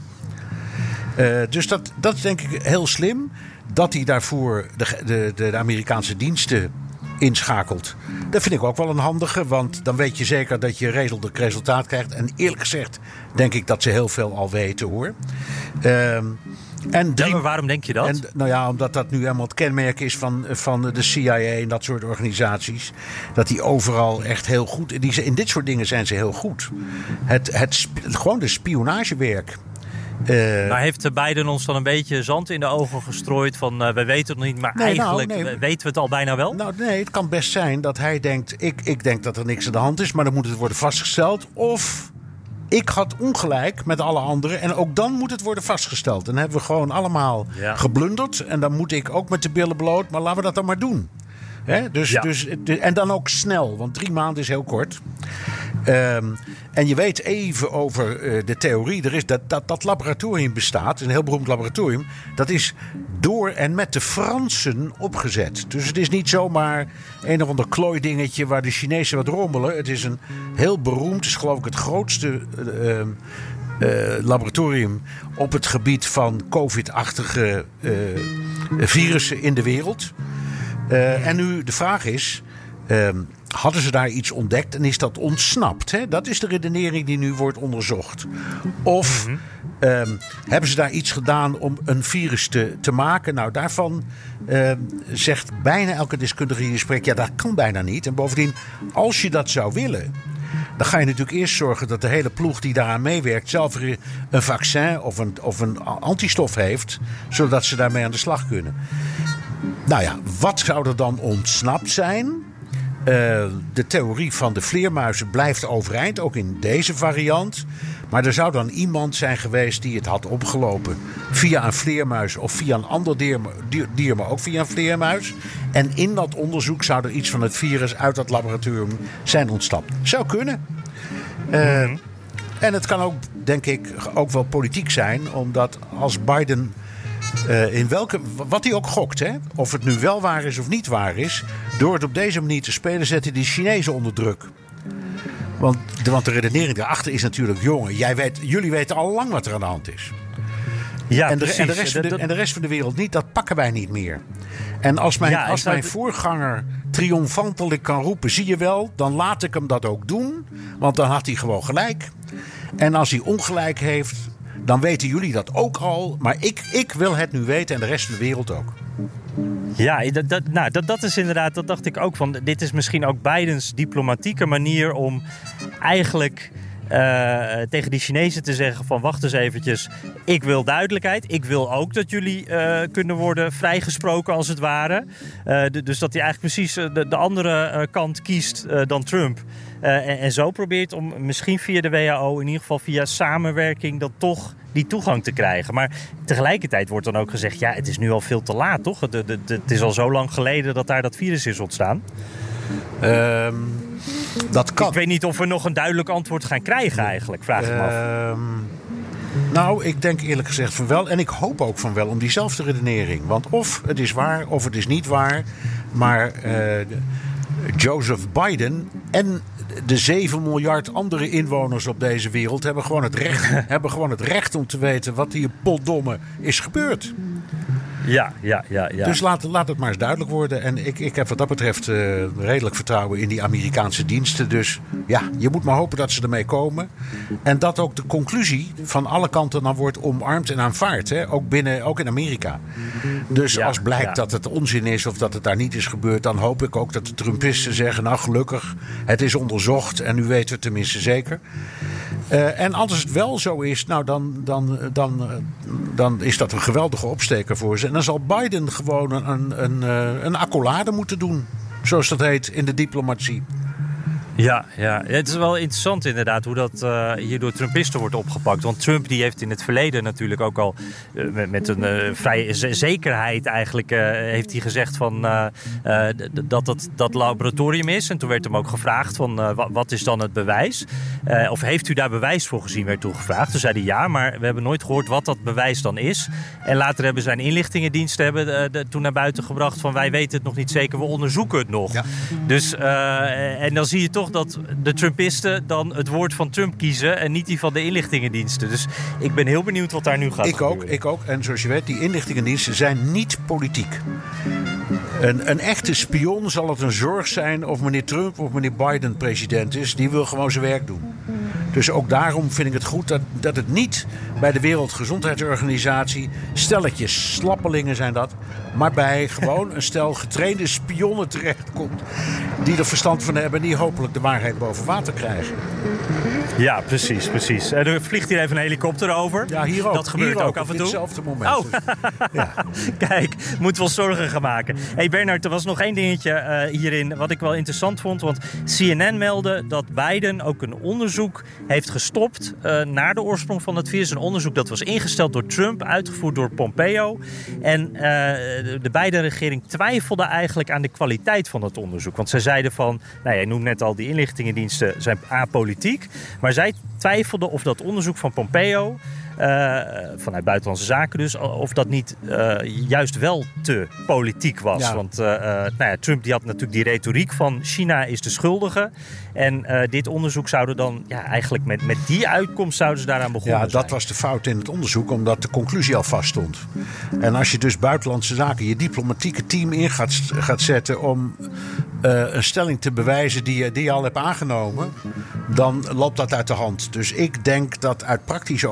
Uh, dus dat, dat is denk ik heel slim. Dat hij daarvoor de, de, de Amerikaanse diensten inschakelt. Dat vind ik ook wel een handige, want dan weet je zeker dat je resultaat krijgt. En eerlijk gezegd denk ik dat ze heel veel al weten hoor. Uh, en drie, ja, maar waarom denk je dat? En, nou ja, omdat dat nu helemaal het kenmerk is van, van de CIA en dat soort organisaties. Dat die overal echt heel goed. Die, in dit soort dingen zijn ze heel goed. Het, het, gewoon de spionagewerk. Uh, maar heeft Biden ons dan een beetje zand in de ogen gestrooid van uh, we weten het nog niet, maar nee, eigenlijk nou, nee. weten we het al bijna wel? Nou nee, het kan best zijn dat hij denkt, ik, ik denk dat er niks aan de hand is, maar dan moet het worden vastgesteld. Of ik had ongelijk met alle anderen. En ook dan moet het worden vastgesteld. Dan hebben we gewoon allemaal ja. geblunderd. En dan moet ik ook met de billen bloot. Maar laten we dat dan maar doen. He, dus, ja. dus, en dan ook snel, want drie maanden is heel kort. Um, en je weet even over uh, de theorie. Er is dat, dat, dat laboratorium bestaat, een heel beroemd laboratorium. Dat is door en met de Fransen opgezet. Dus het is niet zomaar een of ander klooidingetje waar de Chinezen wat rommelen. Het is een heel beroemd, is geloof ik het grootste uh, uh, laboratorium op het gebied van COVID-achtige virussen in de wereld. En nu de vraag is. Uh, hadden ze daar iets ontdekt en is dat ontsnapt? Hè? Dat is de redenering die nu wordt onderzocht. Of mm -hmm. um, hebben ze daar iets gedaan om een virus te, te maken? Nou, daarvan um, zegt bijna elke deskundige die je spreekt: ja, dat kan bijna niet. En bovendien, als je dat zou willen. Dan ga je natuurlijk eerst zorgen dat de hele ploeg die daaraan meewerkt zelf een vaccin of een, of een antistof heeft, zodat ze daarmee aan de slag kunnen. Nou ja, wat zou er dan ontsnapt zijn? Uh, de theorie van de vleermuizen blijft overeind, ook in deze variant. Maar er zou dan iemand zijn geweest die het had opgelopen via een vleermuis of via een ander dier, dier, dier, maar ook via een vleermuis. En in dat onderzoek zou er iets van het virus uit dat laboratorium zijn ontsnapt. Zou kunnen. Uh, en het kan ook, denk ik, ook wel politiek zijn, omdat als Biden uh, in welke, wat hij ook gokt, hè? of het nu wel waar is of niet waar is. Door het op deze manier te spelen, zetten die Chinezen onder druk. Want de, want de redenering daarachter is natuurlijk: jongen, jij weet, jullie weten al lang wat er aan de hand is. Ja, en, de, precies. En, de rest van de, en de rest van de wereld niet, dat pakken wij niet meer. En als mijn, Ja, als mijn voorganger triomfantelijk kan roepen: zie je wel, dan laat ik hem dat ook doen. Want dan had hij gewoon gelijk. En als hij ongelijk heeft, dan weten jullie dat ook al. Maar ik, ik wil het nu weten en de rest van de wereld ook. Ja, dat, dat, nou, dat, dat is inderdaad, dat dacht ik ook van. Dit is misschien ook Bidens diplomatieke manier om eigenlijk eh, tegen die Chinezen te zeggen van wacht eens eventjes, ik wil duidelijkheid. Ik wil ook dat jullie eh, kunnen worden vrijgesproken als het ware. Eh, dus dat hij eigenlijk precies de, de andere kant kiest dan Trump. En, en zo probeert om misschien via de WHO, in ieder geval via samenwerking, dan toch die toegang te krijgen. Maar tegelijkertijd wordt dan ook gezegd, ja, het is nu al veel te laat, toch? Het, het- het is al zo lang geleden dat daar dat virus is ontstaan. Ehm, dat kan. Ik weet niet of we nog een duidelijk antwoord gaan krijgen eigenlijk, vraag ik me af. Ehm, Nou, ik denk eerlijk gezegd van wel. En ik hoop ook van wel om diezelfde redenering. Want of het is waar of het is niet waar. Maar uh, Joseph Biden en de 7 miljard andere inwoners op deze wereld hebben gewoon het recht, hebben gewoon het recht om te weten wat hier potdomme is gebeurd. Ja, ja, ja. ja. Dus laat, laat het maar eens duidelijk worden. En ik, ik heb wat dat betreft uh, redelijk vertrouwen in die Amerikaanse diensten. Dus ja, je moet maar hopen dat ze ermee komen. En dat ook de conclusie van alle kanten dan wordt omarmd en aanvaard. Hè? Ook, binnen, ook in Amerika. Dus ja, als blijkt ja. dat het onzin is of dat het daar niet is gebeurd... dan hoop ik ook dat de Trumpisten zeggen... nou gelukkig, het is onderzocht en nu weten we het tenminste zeker. Uh, en als het wel zo is, nou dan, dan, dan, dan is dat een geweldige opsteker voor ze. Dan zal Biden gewoon een, een, een accolade moeten doen. Zoals dat heet in de diplomatie. Ja, ja, het is wel interessant inderdaad hoe dat uh, hier door Trumpisten wordt opgepakt. Want Trump die heeft in het verleden natuurlijk ook al uh, met, met, een uh, vrije zekerheid eigenlijk heeft hij gezegd van dat het dat laboratorium is. En toen werd hem ook gevraagd van wat is dan het bewijs? of heeft u daar bewijs voor gezien, werd toen gevraagd. Toen zei hij ja, maar we hebben nooit gehoord wat dat bewijs dan is. En later hebben zijn inlichtingendiensten hebben, de, toen naar buiten gebracht van wij weten het nog niet zeker, we onderzoeken het nog. Ja. Dus en dan zie je toch dat de Trumpisten dan het woord van Trump kiezen en niet die van de inlichtingendiensten. Dus ik ben heel benieuwd wat daar nu gaat ik gebeuren. ook, ik ook. En zoals je weet, die inlichtingendiensten zijn niet politiek. Een, een, echte spion zal het een zorg zijn of meneer Trump of meneer Biden president is. Die wil gewoon zijn werk doen. Dus ook daarom vind ik het goed dat, dat het niet bij de Wereldgezondheidsorganisatie, stelletjes slappelingen zijn dat, maar bij gewoon een stel getrainde spionnen terechtkomt. Die er verstand van hebben en die hopelijk de waarheid boven water krijgen. Ja, precies, precies. En er vliegt hier even een helikopter over. Ja, hier ook. Dat gebeurt hier ook, af en toe. Op hetzelfde moment. Oh, ja. kijk, moeten we ons zorgen gaan maken. hey Bernard, er was nog één dingetje uh, hierin wat ik wel interessant vond. Want CNN meldde dat Biden ook een onderzoek heeft gestopt uh, naar de oorsprong van het virus. Een onderzoek dat was ingesteld door Trump, uitgevoerd door Pompeo. En uh, de beide regering twijfelde eigenlijk aan de kwaliteit van het onderzoek. Want zij zeiden van, nou jij noemt net al, die inlichtingendiensten zijn apolitiek. Maar zij twijfelden of dat onderzoek van Pompeo vanuit Buitenlandse Zaken dus, of dat niet uh, juist wel te politiek was. Ja. Want uh, nou ja, Trump die had natuurlijk die retoriek van China is de schuldige. En dit onderzoek zouden dan ja, eigenlijk met, met die uitkomst zouden ze daaraan begonnen Ja, dat zijn. was de fout in het onderzoek, omdat de conclusie al vaststond. En als je dus Buitenlandse Zaken je diplomatieke team in gaat, gaat zetten om een stelling te bewijzen die je, die je al hebt aangenomen, dan loopt dat uit de hand. Dus ik denk dat uit praktische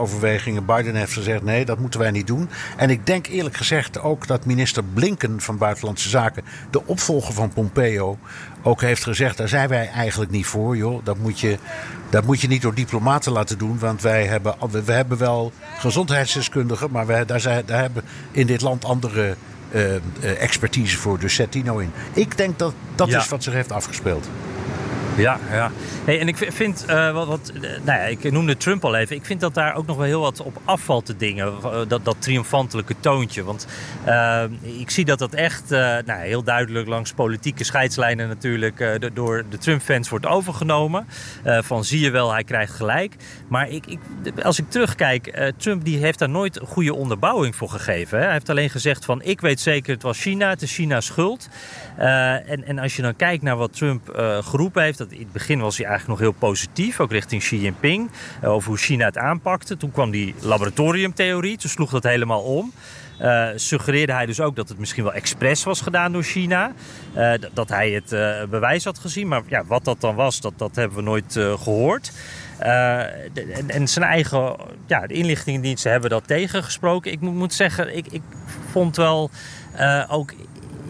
Biden heeft gezegd: nee, dat moeten wij niet doen. En ik denk eerlijk gezegd ook dat minister Blinken van Buitenlandse Zaken, de opvolger van Pompeo, ook heeft gezegd: daar zijn wij eigenlijk niet voor, joh. Dat moet je, dat moet je niet door diplomaten laten doen, want wij hebben, we hebben wel gezondheidsdeskundigen, maar wij, daar, zijn, daar hebben in dit land andere. Uh, uh, expertise voor, dus zet die nou in. Ik denk dat dat ja. is wat zich heeft afgespeeld. Ja, ja. Hey, en ik vind, uh, wat, wat, nou ja, ik noemde Trump al even. Ik vind dat daar ook nog wel heel wat op afvalt te dingen. Dat, dat triomfantelijke toontje. Want ik zie dat dat echt uh, nou, heel duidelijk langs politieke scheidslijnen natuurlijk door de Trump-fans wordt overgenomen. van zie je wel, hij krijgt gelijk. Maar ik, ik, als ik terugkijk, Trump die heeft daar nooit goede onderbouwing voor gegeven. Hè? Hij heeft alleen gezegd van ik weet zeker het was China, het is China's schuld. en, en als je dan kijkt naar wat Trump geroepen heeft in het begin was hij eigenlijk nog heel positief, ook richting Xi Jinping, over hoe China het aanpakte. Toen kwam die laboratoriumtheorie, toen sloeg dat helemaal om. Uh, suggereerde hij dus ook dat het misschien wel expres was gedaan door China. Uh, dat hij het bewijs had gezien. Maar ja, wat dat dan was, dat, dat hebben we nooit gehoord. En, en, zijn eigen ja, de inlichtingendiensten hebben dat tegengesproken. Ik moet, moet zeggen, ik, ik vond wel ook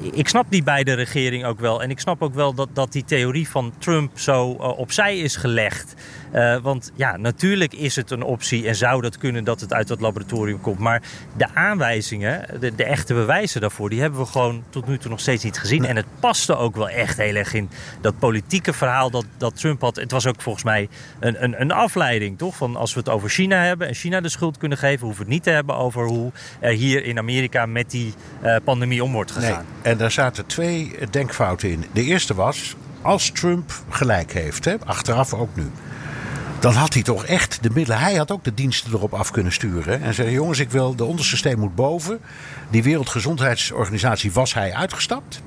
ik snap die beide regering ook wel. En ik snap ook wel dat, dat die theorie van Trump zo uh, opzij is gelegd. Uh, want ja, natuurlijk is het een optie en zou dat kunnen dat het uit dat laboratorium komt. Maar de aanwijzingen, de, de echte bewijzen daarvoor, die hebben we gewoon tot nu toe nog steeds niet gezien. En het paste ook wel echt heel erg in dat politieke verhaal dat, dat Trump had. Het was ook volgens mij een, een, een afleiding, toch? Van als we het over China hebben en China de schuld kunnen geven, hoeven we het niet te hebben over hoe er hier in Amerika met die uh, pandemie om wordt gegaan. Nee. En daar zaten twee denkfouten in. De eerste was, als Trump gelijk heeft, hè, achteraf ook nu dan had hij toch echt de middelen. Hij had ook de diensten erop af kunnen sturen. En zei: jongens, ik wil de onderste steen moet boven. Die Wereldgezondheidsorganisatie was hij uitgestapt.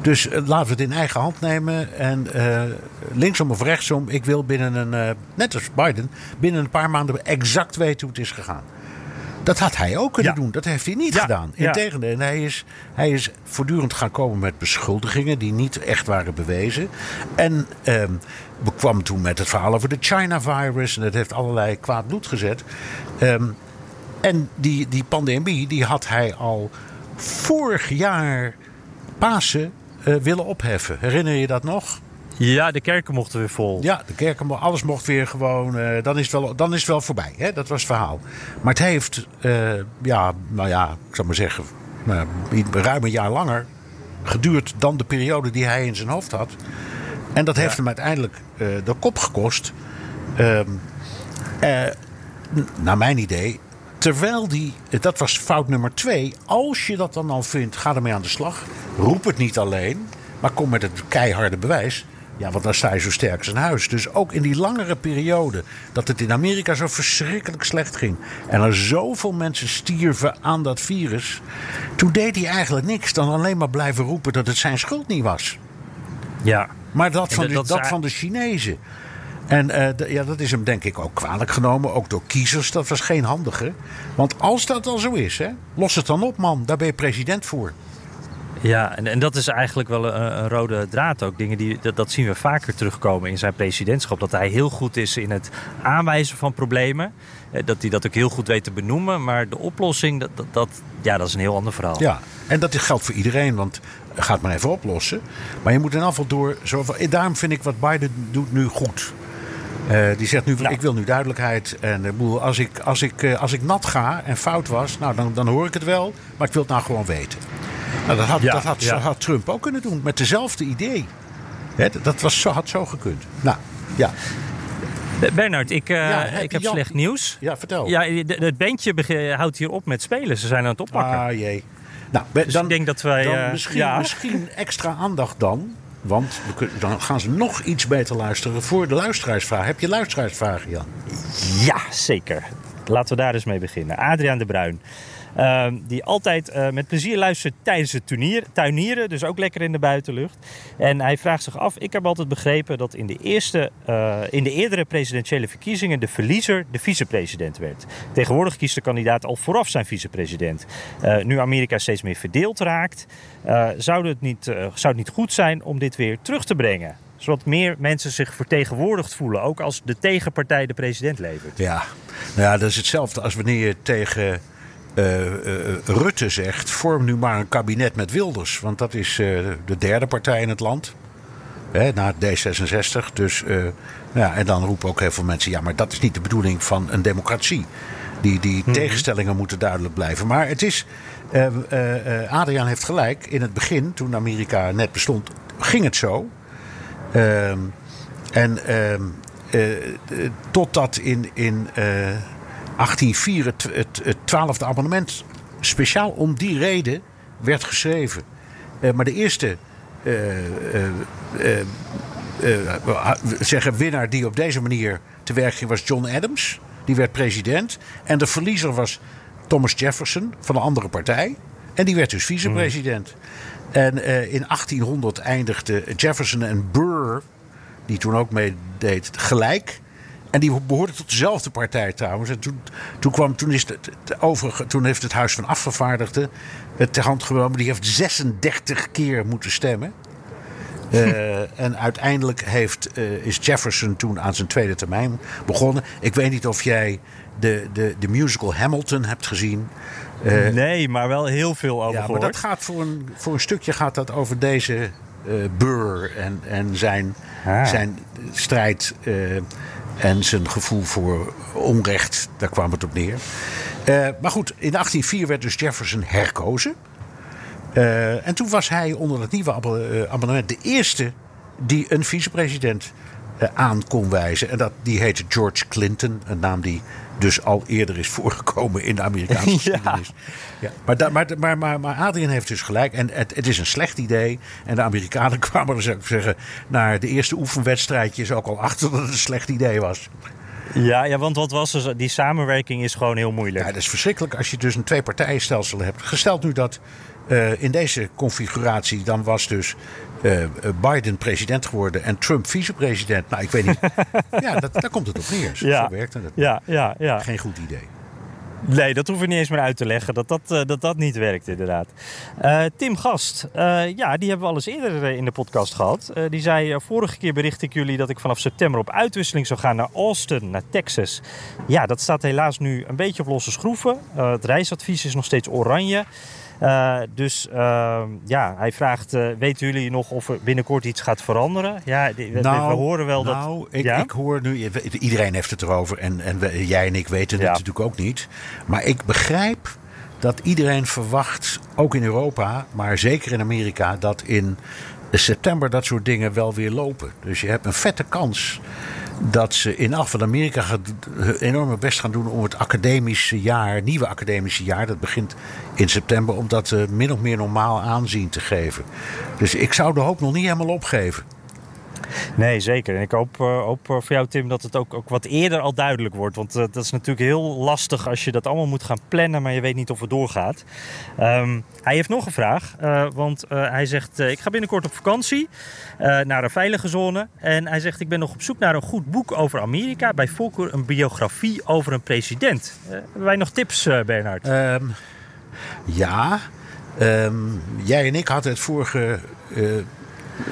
Dus eh, laten we het in eigen hand nemen. En eh, linksom of rechtsom, ik wil binnen een, eh, net als Biden, binnen een paar maanden exact weten hoe het is gegaan. Dat had hij ook kunnen Ja. doen. Dat heeft hij niet Ja, gedaan. Integendeel, en hij is, hij is voortdurend gaan komen met beschuldigingen die niet echt waren bewezen. En we kwamen toen met het verhaal over de China-virus. En dat heeft allerlei kwaad bloed gezet. Ehm, en die, die pandemie, die had hij al vorig jaar Pasen eh, willen opheffen. Herinner je dat nog? Ja, de kerken mochten weer vol. Ja, de kerken, alles mocht weer gewoon. eh, dan, is het wel, dan is het wel voorbij. Hè? Dat was het verhaal. Maar het heeft, eh, ja, nou ja, ik zou maar zeggen, nou, ruim een jaar langer geduurd dan de periode die hij in zijn hoofd had. En dat heeft hem uiteindelijk eh, de kop gekost. Ehm, eh, naar mijn idee. Terwijl die, dat was fout nummer twee. Als je dat dan al vindt, ga ermee aan de slag. Roep het niet alleen, maar kom met het keiharde bewijs. Ja, want dan sta je zo sterk als een huis. Dus ook in die langere periode dat het in Amerika zo verschrikkelijk slecht ging. En er zoveel mensen stierven aan dat virus. Toen deed hij eigenlijk niks dan alleen maar blijven roepen dat het zijn schuld niet was. Ja. Maar dat van, de, dat van de Chinezen. En eh, ja, dat is hem denk ik ook kwalijk genomen. Ook door kiezers. Dat was geen handige. Want als dat al zo is, hè, los het dan op, man. Daar ben je president voor. Ja, en, en dat is eigenlijk wel een, een rode draad ook. Dingen die, dat, dat zien we vaker terugkomen in zijn presidentschap. Dat hij heel goed is in het aanwijzen van problemen. Eh, Dat hij dat ook heel goed weet te benoemen. Maar de oplossing, dat, dat, ja, dat is een heel ander verhaal. Ja, en dat geldt voor iedereen. Want ga het maar even oplossen. Maar je moet in afval door. Zo, van- daarom vind ik wat Biden doet nu goed. Eh, die zegt nu, Ja. ik wil nu duidelijkheid. En bedoel, als, ik, als, ik, eh, als ik nat ga en fout was, nou, dan, dan hoor ik het wel. Maar ik wil het nou gewoon weten. Nou, dat had, Ja, dat had, ja. had Trump ook kunnen doen. Met dezelfde idee. Hè, dat was zo, had zo gekund. Nou, ja. Eh, Bernard, ik, eh, Ja, heb ik heb Jan- slecht nieuws. Ja, vertel. Ja, het bandje houdt hier op met spelen. Ze zijn aan het oppakken. Ah jee. Nou, Dus dan, ik denk dat wij, dan eh, misschien, ja. misschien extra aandacht dan. Want kunnen, dan gaan ze nog iets beter luisteren voor de luisteraarsvraag. Heb je luisteraarsvragen, Jan? Ja, zeker. Laten we daar eens mee beginnen. Adriaan de Bruin. Ehm, die altijd eh, met plezier luistert tijdens het tuinieren. Dus ook lekker in de buitenlucht. En hij vraagt zich af. Ik heb altijd begrepen dat in de, eerste, eh, in de eerdere presidentiële verkiezingen de verliezer de vicepresident werd. Tegenwoordig kiest de kandidaat al vooraf zijn vicepresident. Eh, nu Amerika steeds meer verdeeld raakt, zou, het niet, zou het niet goed zijn om dit weer terug te brengen? Zodat meer mensen zich vertegenwoordigd voelen, ook als de tegenpartij de president levert. Ja. Nou ja, dat is hetzelfde als wanneer je tegen eh, eh, Rutte zegt... vorm nu maar een kabinet met Wilders. Want dat is eh, de derde partij in het land. Hè, na D66. Dus, ja, en dan roepen ook heel veel mensen... ja, maar dat is niet de bedoeling van een democratie. Die, die tegenstellingen moeten duidelijk blijven. Maar het is... Adriaan heeft gelijk. In het begin, toen Amerika net bestond, ging het zo. Ehm, en ehm, eh, eh, totdat in, in 1804 het, het, het 12e abonnement speciaal om die reden werd geschreven. Eh, maar de eerste eh, eh, zeggen winnaar die op deze manier te werk ging was John Adams. Die werd president. En de verliezer was Thomas Jefferson van een andere partij. En die werd dus vicepresident. En eh, in 1800 eindigden Jefferson en Burr, die toen ook meedeed, gelijk. En die behoorden tot dezelfde partij trouwens. En toen, toen, kwam, toen, is het, het overige, toen heeft het Huis van Afgevaardigden het ter hand genomen. Die heeft 36 keer moeten stemmen. Eh, en uiteindelijk heeft, eh, is Jefferson toen aan zijn tweede termijn begonnen. Ik weet niet of jij de, de, de musical Hamilton hebt gezien. Eh, nee, maar wel heel veel over ja, maar dat gaat voor een, voor een stukje gaat dat over deze Burr en, en zijn, Ah. zijn strijd en zijn gevoel voor onrecht. Daar kwam het op neer. Eh, maar goed, in 1804 werd dus Jefferson herkozen. Eh, en toen was hij onder het nieuwe abo- eh, abonnement de eerste die een vicepresident aan kon wijzen. En dat, die heette George Clinton, een naam die dus al eerder is voorgekomen in de Amerikaanse Ja. geschiedenis. Ja. Maar, da- maar, maar, maar, maar Adrian heeft dus gelijk. En het, het is een slecht idee. En de Amerikanen kwamen er, zou ik zeggen, naar de eerste oefenwedstrijdjes ook al achter dat het een slecht idee was. Ja, ja, want wat was er? Die samenwerking is gewoon heel moeilijk. Ja, dat is verschrikkelijk als je dus een twee-partijenstelsel hebt. Gesteld nu dat uh, in deze configuratie dan was dus uh, Biden president geworden en Trump vicepresident. Nou, ik weet niet. ja, dat, daar komt het op neer. Zo, ja. zo werkt het. Ja, ja, ja. Geen goed idee. Nee, dat hoef ik niet eens meer uit te leggen. Dat dat, uh, dat, dat niet werkt, inderdaad. Uh, Tim Gast, uh, ja, die hebben we al eens eerder in de podcast gehad. die zei: Vorige keer bericht ik jullie dat ik vanaf september op uitwisseling zou gaan naar Austin, naar Texas. Ja, dat staat helaas nu een beetje op losse schroeven. het reisadvies is nog steeds oranje. Uh, dus uh, ja, hij vraagt: uh, weten jullie nog of er binnenkort iets gaat veranderen? Ja, we, nou, we horen wel nou, dat. Nou, ik, ja? ik hoor nu, iedereen heeft het erover en, en we, jij en ik weten het Ja. natuurlijk ook niet. Maar ik begrijp dat iedereen verwacht, ook in Europa, maar zeker in Amerika, dat in september dat soort dingen wel weer lopen. Dus je hebt een vette kans dat ze in af van Amerika gaat- enorme best gaan doen om het academische jaar, nieuwe academische jaar, dat begint in september, om dat eh, min of meer normaal aanzien te geven. Dus ik zou de hoop nog niet helemaal opgeven. Nee, zeker. En ik hoop, eh, hoop eh, voor jou, Tim, dat het ook, ook wat eerder al duidelijk wordt. Want eh, dat is natuurlijk heel lastig als je dat allemaal moet gaan plannen, maar je weet niet of het doorgaat. Ehm, hij heeft nog een vraag, want hij zegt: Ik ga binnenkort op vakantie naar een veilige zone. En hij zegt: Ik ben nog op zoek naar een goed boek over Amerika. Bij voorkeur een biografie over een president. Hebben wij nog tips, Bernhard? Ehm, ja, Ehm, jij en ik hadden het vorige,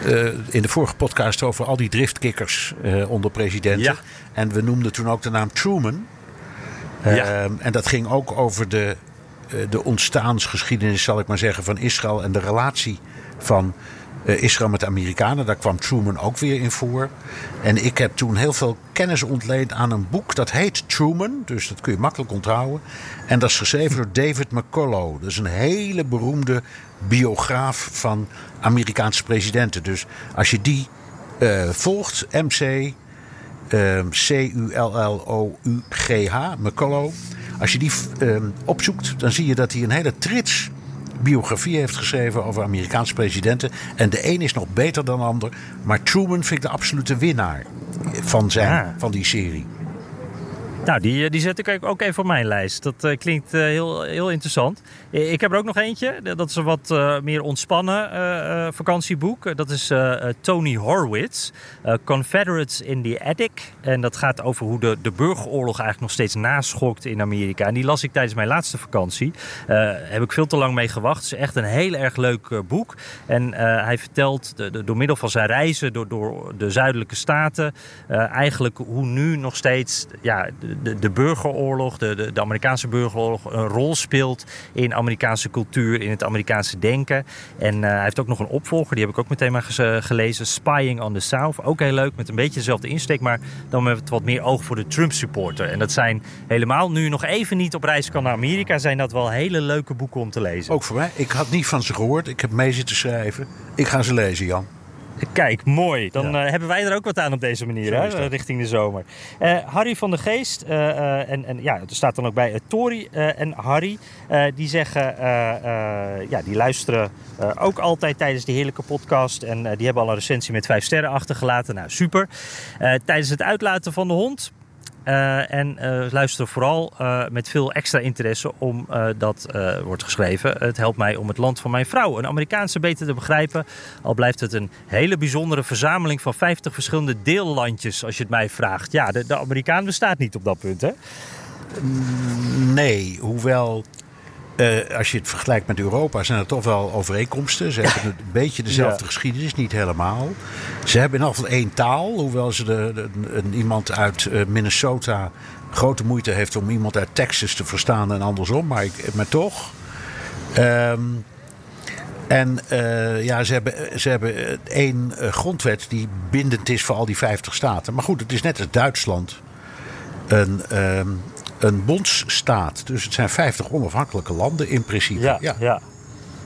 eh, in de vorige podcast over al die driftkikkers eh, onder presidenten. Ja. En we noemden toen ook de naam Truman. Ja. Ehm, en dat ging ook over de, eh, de ontstaansgeschiedenis, zal ik maar zeggen, van Israël en de relatie van Israël met de Amerikanen. Daar kwam Truman ook weer in voor. En ik heb toen heel veel kennis ontleend aan een boek dat heet Truman. Dus dat kun je makkelijk onthouden. En dat is geschreven door David McCullough. Dat is een hele beroemde biograaf van Amerikaanse presidenten. Dus als je die eh, volgt, MC ehm, C-U-L-L-O-U-G-H, McCullough. Als je die ehm, opzoekt, dan zie je dat hij een hele trits biografie heeft geschreven over Amerikaanse presidenten. En de een is nog beter dan de ander. Maar Truman vind ik de absolute winnaar van, zijn, van die serie. Nou, die, eh, die zet ik ook even op mijn lijst. Dat eh, klinkt eh, heel, heel interessant. Eh, Ik heb er ook nog eentje. Dat is een wat eh, meer ontspannen eh, vakantieboek. Dat is Tony Horwitz, Confederates in the Attic. En dat gaat over hoe de, de burgeroorlog eigenlijk nog steeds naschokt in Amerika. En die las ik tijdens mijn laatste vakantie. Heb ik veel te lang mee gewacht. Het is echt een heel erg leuk boek. En hij vertelt de, de- door middel van zijn reizen door, door de zuidelijke staten... eigenlijk hoe nu nog steeds ja, de, de, burgeroorlog, de, de, Amerikaanse burgeroorlog... een rol speelt in Amerikaanse cultuur, in het Amerikaanse denken. En eh, hij heeft ook nog een opvolger, die heb ik ook meteen maar gelezen. Spying on the South, ook heel leuk, met een beetje dezelfde insteek... maar dan met wat meer oog voor de Trump-supporter. En dat zijn helemaal, nu nog even niet op reis kan naar Amerika... zijn dat wel hele leuke boeken om te lezen. Ook voor mij. Ik had niet van ze gehoord. Ik heb mee zitten schrijven. Ik ga ze lezen, Jan. Kijk, mooi. Dan Ja. eh, hebben wij er ook wat aan op deze manier, hè, richting de zomer. Eh, Harry van de Geest, eh, en, en ja, er staat dan ook bij Tori en Harry, die zeggen, ja, die luisteren ook altijd tijdens die heerlijke podcast. En die hebben al een recensie met vijf sterren achtergelaten. Nou, super. Tijdens het uitlaten van de hond eh, en eh luisteren vooral eh, met veel extra interesse omdat eh wordt geschreven. Het helpt mij om het land van mijn vrouw, een Amerikaanse, beter te begrijpen. Al blijft het een hele bijzondere verzameling van 50 verschillende deellandjes, als je het mij vraagt. Ja, de, de Amerikaan bestaat niet op dat punt, hè? Nee, hoewel eh, als je het vergelijkt met Europa zijn er toch wel overeenkomsten. Ze hebben een beetje dezelfde Ja. geschiedenis, niet helemaal. Ze hebben in afval één taal, hoewel ze de, iemand uit eh, Minnesota grote moeite heeft om iemand uit Texas te verstaan en andersom, maar, ik, maar toch. Ehm, en eh, ja, ze hebben, ze hebben één grondwet die bindend is voor al die 50 staten. Maar goed, het is net als Duitsland een, ehm, een bondsstaat. Dus het zijn 50 onafhankelijke landen in principe. Ja, ja.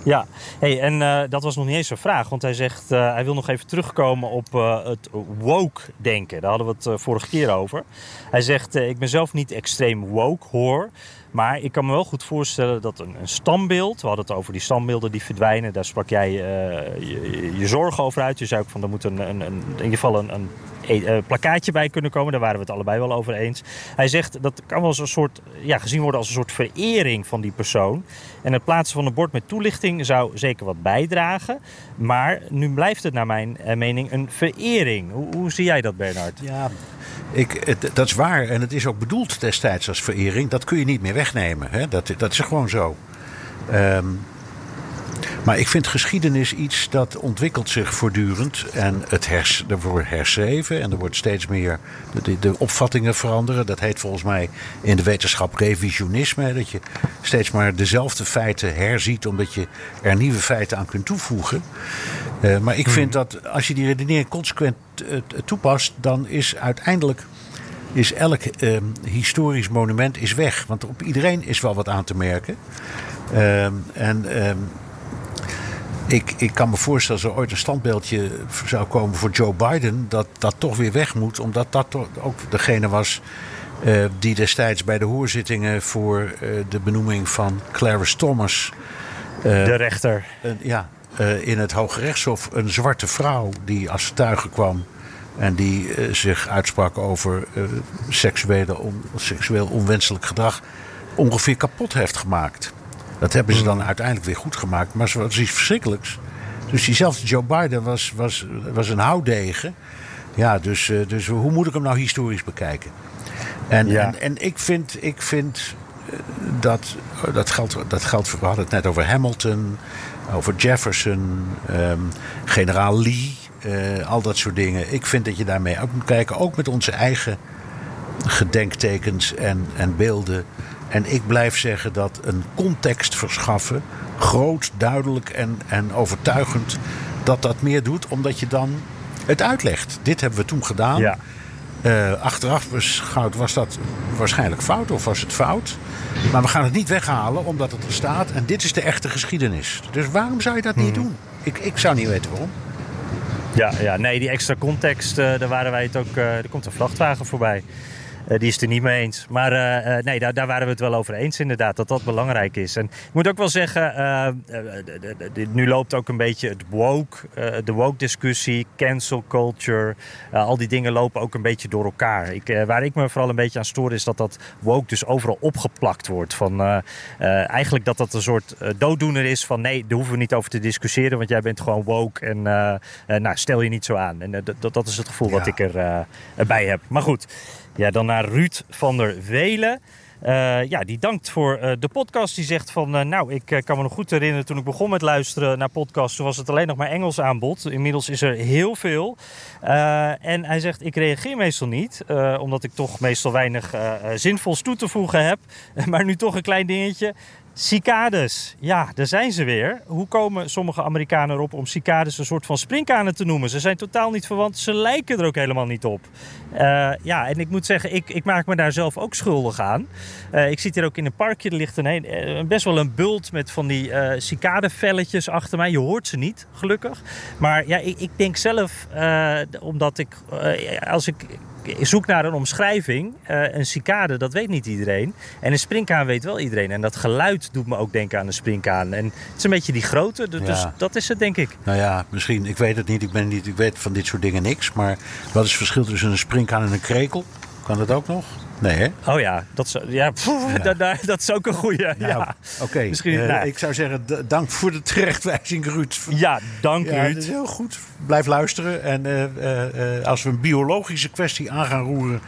ja. Hey, en eh, dat was nog niet eens zijn vraag, want hij zegt eh, hij wil nog even terugkomen op eh, het woke denken. Daar hadden we het vorige keer over. Hij zegt: Ik ben zelf niet extreem woke hoor. Maar ik kan me wel goed voorstellen dat een, een standbeeld, we hadden het over die standbeelden die verdwijnen, daar sprak jij je, je zorgen over uit. Je zei ook van er moet een, een, een, in ieder geval een, een e- plakkaatje bij kunnen komen. Daar waren we het allebei wel over eens. Hij zegt dat kan wel als een soort, ja, gezien worden als een soort verering van die persoon. En het plaatsen van een bord met toelichting zou zeker wat bijdragen. Maar nu blijft het naar mijn mening een verering. Hoe, hoe zie jij dat, Bernard? Ja, ik, het, dat is waar. En het is ook bedoeld destijds als verering. Dat kun je niet meer wegnemen. Hè? Dat, dat is gewoon zo. Um, maar ik vind geschiedenis iets dat ontwikkelt zich voortdurend. En het hers, er wordt herschreven en er wordt steeds meer. De, de, opvattingen veranderen. Dat heet volgens mij in de wetenschap revisionisme. Dat je steeds maar dezelfde feiten herziet, omdat je er nieuwe feiten aan kunt toevoegen. Uh, maar ik vind hmm. dat als je die redenering consequent uh, toepast, dan is uiteindelijk is elk uh, historisch monument is weg. Want op iedereen is wel wat aan te merken. Ehm, en ehm, ik, ik kan me voorstellen, als er ooit een standbeeldje zou komen voor Joe Biden, dat dat toch weer weg moet, omdat dat toch ook degene was uh, die destijds bij de hoorzittingen voor uh, de benoeming van Clarence Thomas. Uh, de rechter. ja, in het Hoge Rechtshof een zwarte vrouw die als getuige kwam. En die zich uitsprak over seksuele on, seksueel onwenselijk gedrag. ongeveer kapot heeft gemaakt. Dat hebben ze dan uiteindelijk weer goed gemaakt. Maar het was iets verschrikkelijks. Dus diezelfde Joe Biden was, was, was een houdegen. Ja, dus, eh, dus hoe moet ik hem nou historisch bekijken? En, en, en, ik vind, ik vind eh, dat, dat, geldt, dat geldt voor, we hadden het net over Hamilton, over Jefferson, um, generaal Lee, uh, al dat soort dingen. Ik vind dat je daarmee ook moet kijken, ook met onze eigen gedenktekens en, en beelden. En ik blijf zeggen dat een context verschaffen, groot, duidelijk en, en overtuigend, dat dat meer doet, omdat je dan het uitlegt. Dit hebben we toen gedaan. Ja. Uh, achteraf beschouwd was dat waarschijnlijk fout of was het fout. Maar we gaan het niet weghalen omdat het er staat. En dit is de echte geschiedenis. Dus waarom zou je dat niet hmm. doen? Ik, ik zou niet weten waarom. Ja, ja, nee, die extra context, uh, daar waren wij het ook. Uh, er komt een vrachtwagen voorbij. Eh, die is het er niet mee eens. Maar eh, eh, nee, daar, daar, waren we het wel over eens inderdaad, dat dat belangrijk is. En ik moet ook wel zeggen, nu loopt ook een beetje het woke, de woke-discussie, cancel culture. al die dingen lopen ook een beetje door elkaar. Ik, waar ik me vooral een beetje aan stoor is dat dat woke dus overal opgeplakt wordt. Van, eigenlijk dat dat een soort dooddoener is van nee, daar hoeven we niet over te discussiëren, want jij bent gewoon woke en nou, stel je niet zo aan. En dat, dat is het gevoel wat ik er, erbij heb. Maar goed. Ja, dan naar Ruud van der Welen. Uh, ja, die dankt voor uh, de podcast. Die zegt van, uh, nou, ik kan me nog goed herinneren toen ik begon met luisteren naar podcasts. Toen was het alleen nog maar Engels aanbod. Inmiddels is er heel veel. en hij zegt, ik reageer meestal niet. omdat ik toch meestal weinig zinvols toe te voegen heb. maar nu toch een klein dingetje. Cicades, ja, daar zijn ze weer. Hoe komen sommige Amerikanen erop om cicades een soort van springkanen te noemen? Ze zijn totaal niet verwant, ze lijken er ook helemaal niet op. Uh, ja, en ik moet zeggen, ik, ik, maak me daar zelf ook schuldig aan. Uh, ik zit hier ook in een parkje, er ligt een, uh, best wel een bult met van die uh, cicadevelletjes achter mij. Je hoort ze niet, gelukkig. Maar ja, ik, ik denk zelf, omdat ik, als ik zoek naar een omschrijving. Uh, een cicade, dat weet niet iedereen. En een springkaan weet wel iedereen. En dat geluid doet me ook denken aan een springkaan. En het is een beetje die grootte, dus dat is het denk ik. Nou ja, misschien, ik weet het niet. Ik, ben niet, ik weet van dit soort dingen niks. Maar wat is het verschil tussen een springkaan en een krekel? Kan dat ook nog? Nee, hè? Oh ja, dat is, ja, Dat, dat, is ook een goede. Ja. Oké, Misschien. Uh, ik zou zeggen, dank voor de terechtwijzing, Ruud. Ja, dank ja, Ruud. Dat is heel goed. Blijf luisteren. En uh, uh, als we een biologische kwestie aan gaan roeren,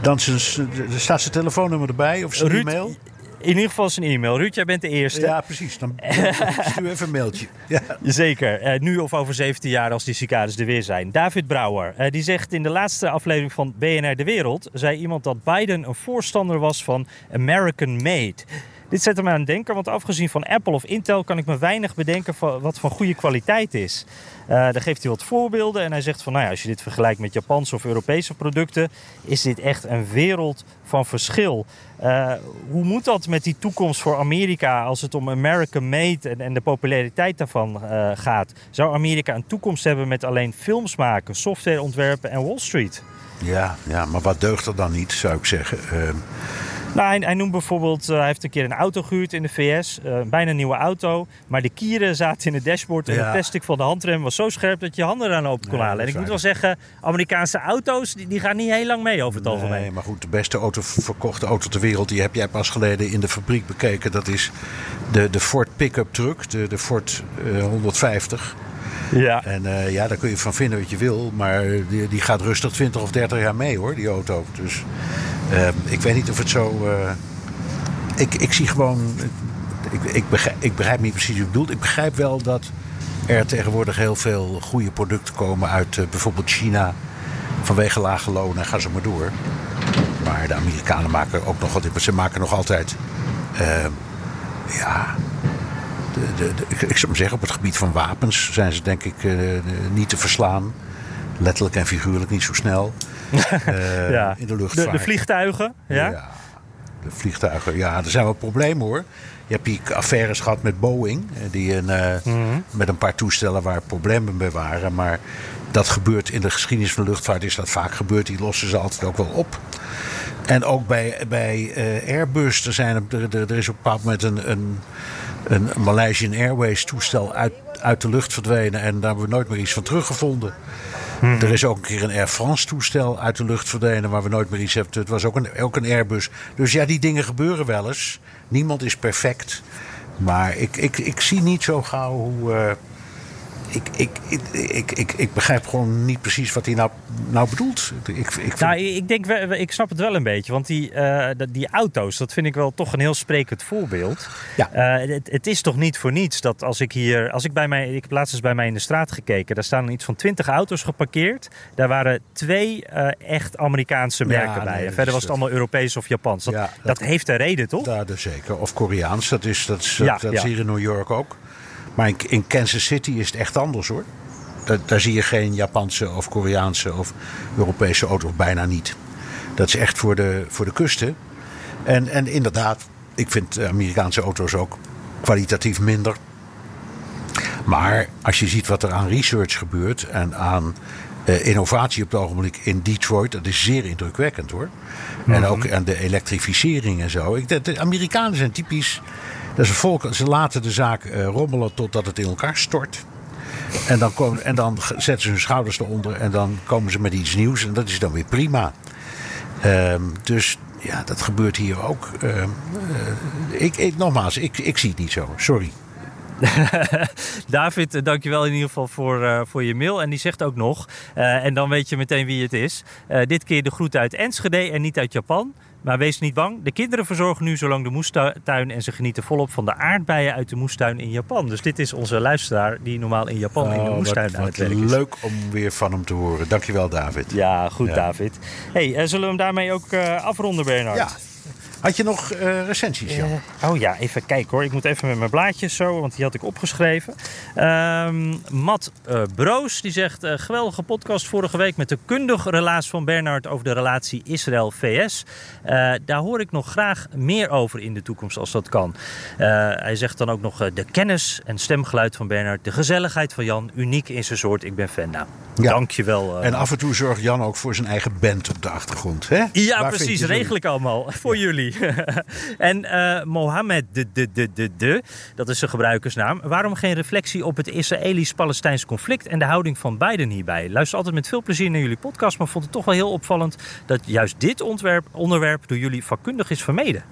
dan staat zijn telefoonummer erbij of zijn e-mail in ieder geval zijn e-mail. Ruud, jij bent de eerste. Ja, precies. Dan stuur even een mailtje. Ja. Zeker. Uh, nu of over 17 jaar als die cicades er weer zijn. David Brouwer, uh, die zegt in de laatste aflevering van BNR De Wereld... zei iemand dat Biden een voorstander was van American Made... Dit zet me aan het denken, want afgezien van Apple of Intel kan ik me weinig bedenken wat van goede kwaliteit is. Uh, daar geeft hij wat voorbeelden en hij zegt van nou ja, als je dit vergelijkt met Japanse of Europese producten, is dit echt een wereld van verschil. Uh, hoe moet dat met die toekomst voor Amerika als het om American Made en, en de populariteit daarvan uh, gaat? Zou Amerika een toekomst hebben met alleen films maken, software ontwerpen en Wall Street? Ja, ja, maar wat deugt er dan niet, zou ik zeggen. Nou, hij, hij noemt bijvoorbeeld, uh, hij heeft een keer een auto gehuurd in de VS. Uh, bijna een nieuwe auto. Maar de kieren zaten in het dashboard. En Ja. het plastic van de handrem was zo scherp dat je handen eraan open kon Ja, halen. En ik moet wel zeggen, Amerikaanse auto's, die, die gaan niet heel lang mee over het algemeen. Nee, maar goed, de beste auto, verkochte auto ter wereld, die heb jij pas geleden in de fabriek bekeken. Dat is de, de Ford pick-up truck, de, de Ford eh, 150. Ja. En eh, ja, daar kun je van vinden wat je wil. Maar die, die gaat rustig 20 of 30 jaar mee hoor, die auto. Dus eh, ik weet niet of het zo. eh, ik, ik zie gewoon. Ik, ik, begrijp, ik begrijp niet precies wat je bedoelt. Ik begrijp wel dat er tegenwoordig heel veel goede producten komen uit eh, bijvoorbeeld China. Vanwege lage lonen en ga zo maar door. Maar de Amerikanen maken ook nog wat. Ze maken nog altijd. eh, ja. De, ik, zou maar zeggen, op het gebied van wapens zijn ze denk ik eh, niet te verslaan. Letterlijk en figuurlijk niet zo snel. Eh, ja. In de luchtvaart. de vliegtuigen, ja? de vliegtuigen. Ja, er zijn wel problemen hoor. Je hebt die affaires gehad met Boeing. eh, Die een, Mhm. Met een paar toestellen waar problemen bij waren. Maar dat gebeurt in de geschiedenis van de luchtvaart is dat vaak gebeurd. Die lossen ze altijd ook wel op. En ook bij, bij Airbus, er, zijn, er, er, er is op een bepaald moment een, een, een Malaysian Airways toestel uit, uit de lucht verdwenen. En daar hebben we nooit meer iets van teruggevonden. Er is ook een keer een Air France toestel uit de lucht verdwenen waar we nooit meer iets hebben. Het was ook een, ook een Airbus. Dus ja, die dingen gebeuren wel eens. Niemand is perfect. Maar ik, ik, ik zie niet zo gauw hoe. eh, ik, ik, ik, ik, ik, ik begrijp gewoon niet precies wat hij nou, nou bedoelt. Ik, ik vind- Nou, ik denk, ik snap het wel een beetje. Want die, eh, dat- die auto's, dat vind ik wel toch een heel sprekend voorbeeld. Ja. Eh, het, het is toch niet voor niets dat als ik hier, als ik bij mij, ik heb laatst eens bij mij in de straat gekeken, daar staan iets van 20 auto's geparkeerd. Daar waren twee eh, echt Amerikaanse Ja, merken bij. nee, dat verder was het allemaal Europees of Japans. Dat, Ja, dat, dat- heeft een reden, toch? Daar dus zeker. Of Koreaans, dat is, dat is, Ja, dat is ja. hier in New York ook. Maar in, in Kansas City is het echt anders hoor. Daar, daar zie je geen Japanse of Koreaanse of Europese auto's bijna niet. Dat is echt voor de, voor de kusten. En, en inderdaad, ik vind Amerikaanse auto's ook kwalitatief minder. Maar als je ziet wat er aan research gebeurt en aan eh, innovatie op het ogenblik in Detroit, dat is zeer indrukwekkend hoor. En ook aan de elektrificering en zo. Ik, de, de Amerikanen zijn typisch. Een volk, ze laten de zaak eh, rommelen totdat het in elkaar stort. En dan, komen, en dan zetten ze hun schouders eronder en dan komen ze met iets nieuws en dat is dan weer prima. Ehm, dus ja, dat gebeurt hier ook. Ehm, eh, ik, ik, nogmaals, ik, ik zie het niet zo. Sorry. David, eh, dankjewel in ieder geval voor, voor je mail. En die zegt ook nog, en dan weet je meteen wie het is. dit keer de groet uit Enschede en niet uit Japan. Maar wees niet bang, de kinderen verzorgen nu zo lang de moestuin... en ze genieten volop van de aardbeien uit de moestuin in Japan. Dus dit is onze luisteraar die normaal in Japan in de Oh, moestuin wat, aan het wat werk is. leuk om weer van hem te horen. Dankjewel, David. Ja, goed Ja. David. Hey, eh, zullen we hem daarmee ook eh, afronden, Bernard? Ja. Had je nog eh, recensies, Jan? Eh, oh ja, even kijken hoor. Ik moet even met mijn blaadjes zo, want die had ik opgeschreven. Ehm Matt eh, Broos, die zegt... geweldige podcast vorige week met de kundige relaas van Bernard... over de relatie Israël-VS. Daar hoor ik nog graag meer over in de toekomst als dat kan. Hij zegt dan ook nog de kennis en stemgeluid van Bernard... de gezelligheid van Jan, uniek in zijn soort. Ik ben fan. Nou, Ja. dankjewel. En af en toe zorgt Jan ook voor zijn eigen band op de achtergrond. Hè? ja, Waar precies. Regel ik allemaal voor jullie. en eh Mohammed de, de, de, de, de, dat is zijn gebruikersnaam. Waarom geen reflectie op het Israëlisch-Palestijns conflict en de houding van Biden hierbij? Luister altijd met veel plezier naar jullie podcast, maar vond het toch wel heel opvallend dat juist dit onderwerp door jullie vakkundig is vermeden.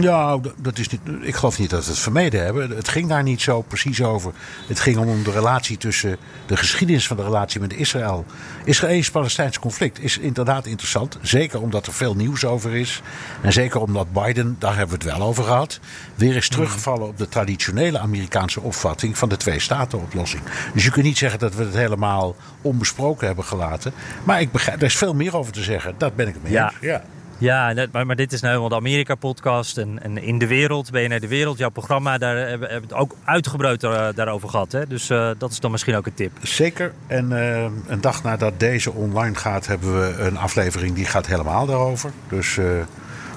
Ja, dat is niet, ik geloof niet dat we het vermeden hebben. Het ging daar niet zo precies over. Het ging om de relatie tussen de geschiedenis van de relatie met Israël. Israëlisch-Palestijns conflict is inderdaad interessant. Zeker omdat er veel nieuws over is. En zeker omdat Biden, daar hebben we het wel over gehad, weer is teruggevallen op de traditionele Amerikaanse opvatting van de twee-staten-oplossing. Dus je kunt niet zeggen dat we het helemaal onbesproken hebben gelaten. Maar ik begrijp, er is veel meer over te zeggen. Dat ben ik het mee eens. Ja. Ja, net, maar, maar dit is nou helemaal de Amerika-podcast. En, en in de wereld, BNR De Wereld, jouw programma, daar hebben we het ook uitgebreid daar- daarover gehad. Hè? Dus eh, dat is dan misschien ook een tip. Zeker. En eh, een dag nadat deze online gaat, hebben we een aflevering die gaat helemaal daarover. Dus eh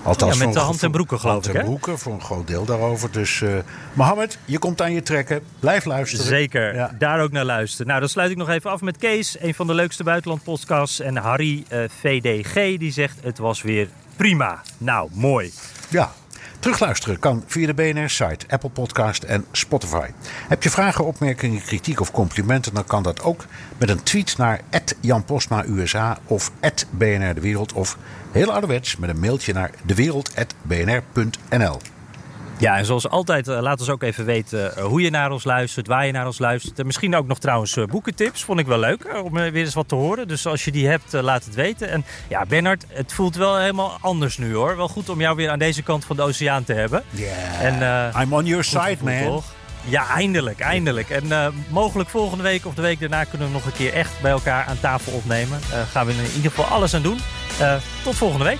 althans Ja, met de hand en broeken, geloof hand ik, en hè? broeken voor een groot deel daarover. Dus eh Mohammed, je komt aan je trekken. Blijf luisteren. Zeker, Ja. daar ook naar luisteren. Nou, dan sluit ik nog even af met Kees, een van de leukste buitenlandpodcasts. En Harry eh, VDG, die zegt het was weer Prima. Nou, mooi. Ja. Terugluisteren kan via de BNR-site, Apple Podcast en Spotify. Heb je vragen, opmerkingen, kritiek of complimenten... dan kan dat ook met een tweet naar Jan Postma USA of BNR De Wereld... of heel ouderwets met een mailtje naar dewereld.bnr.nl. Ja, en zoals altijd, uh, laat ons ook even weten uh, hoe je naar ons luistert, waar je naar ons luistert. En misschien ook nog trouwens uh, boekentips. Vond ik wel leuk om weer eens wat te horen. Dus als je die hebt, laat het weten. En ja, Bernard, het voelt wel helemaal anders nu hoor. Wel goed om jou weer aan deze kant van de oceaan te hebben. Yeah, I'm on your side, man. Toch? Ja, eindelijk, eindelijk. En mogelijk volgende week of de week daarna kunnen we nog een keer echt bij elkaar aan tafel opnemen. gaan we in ieder geval alles aan doen. tot volgende week.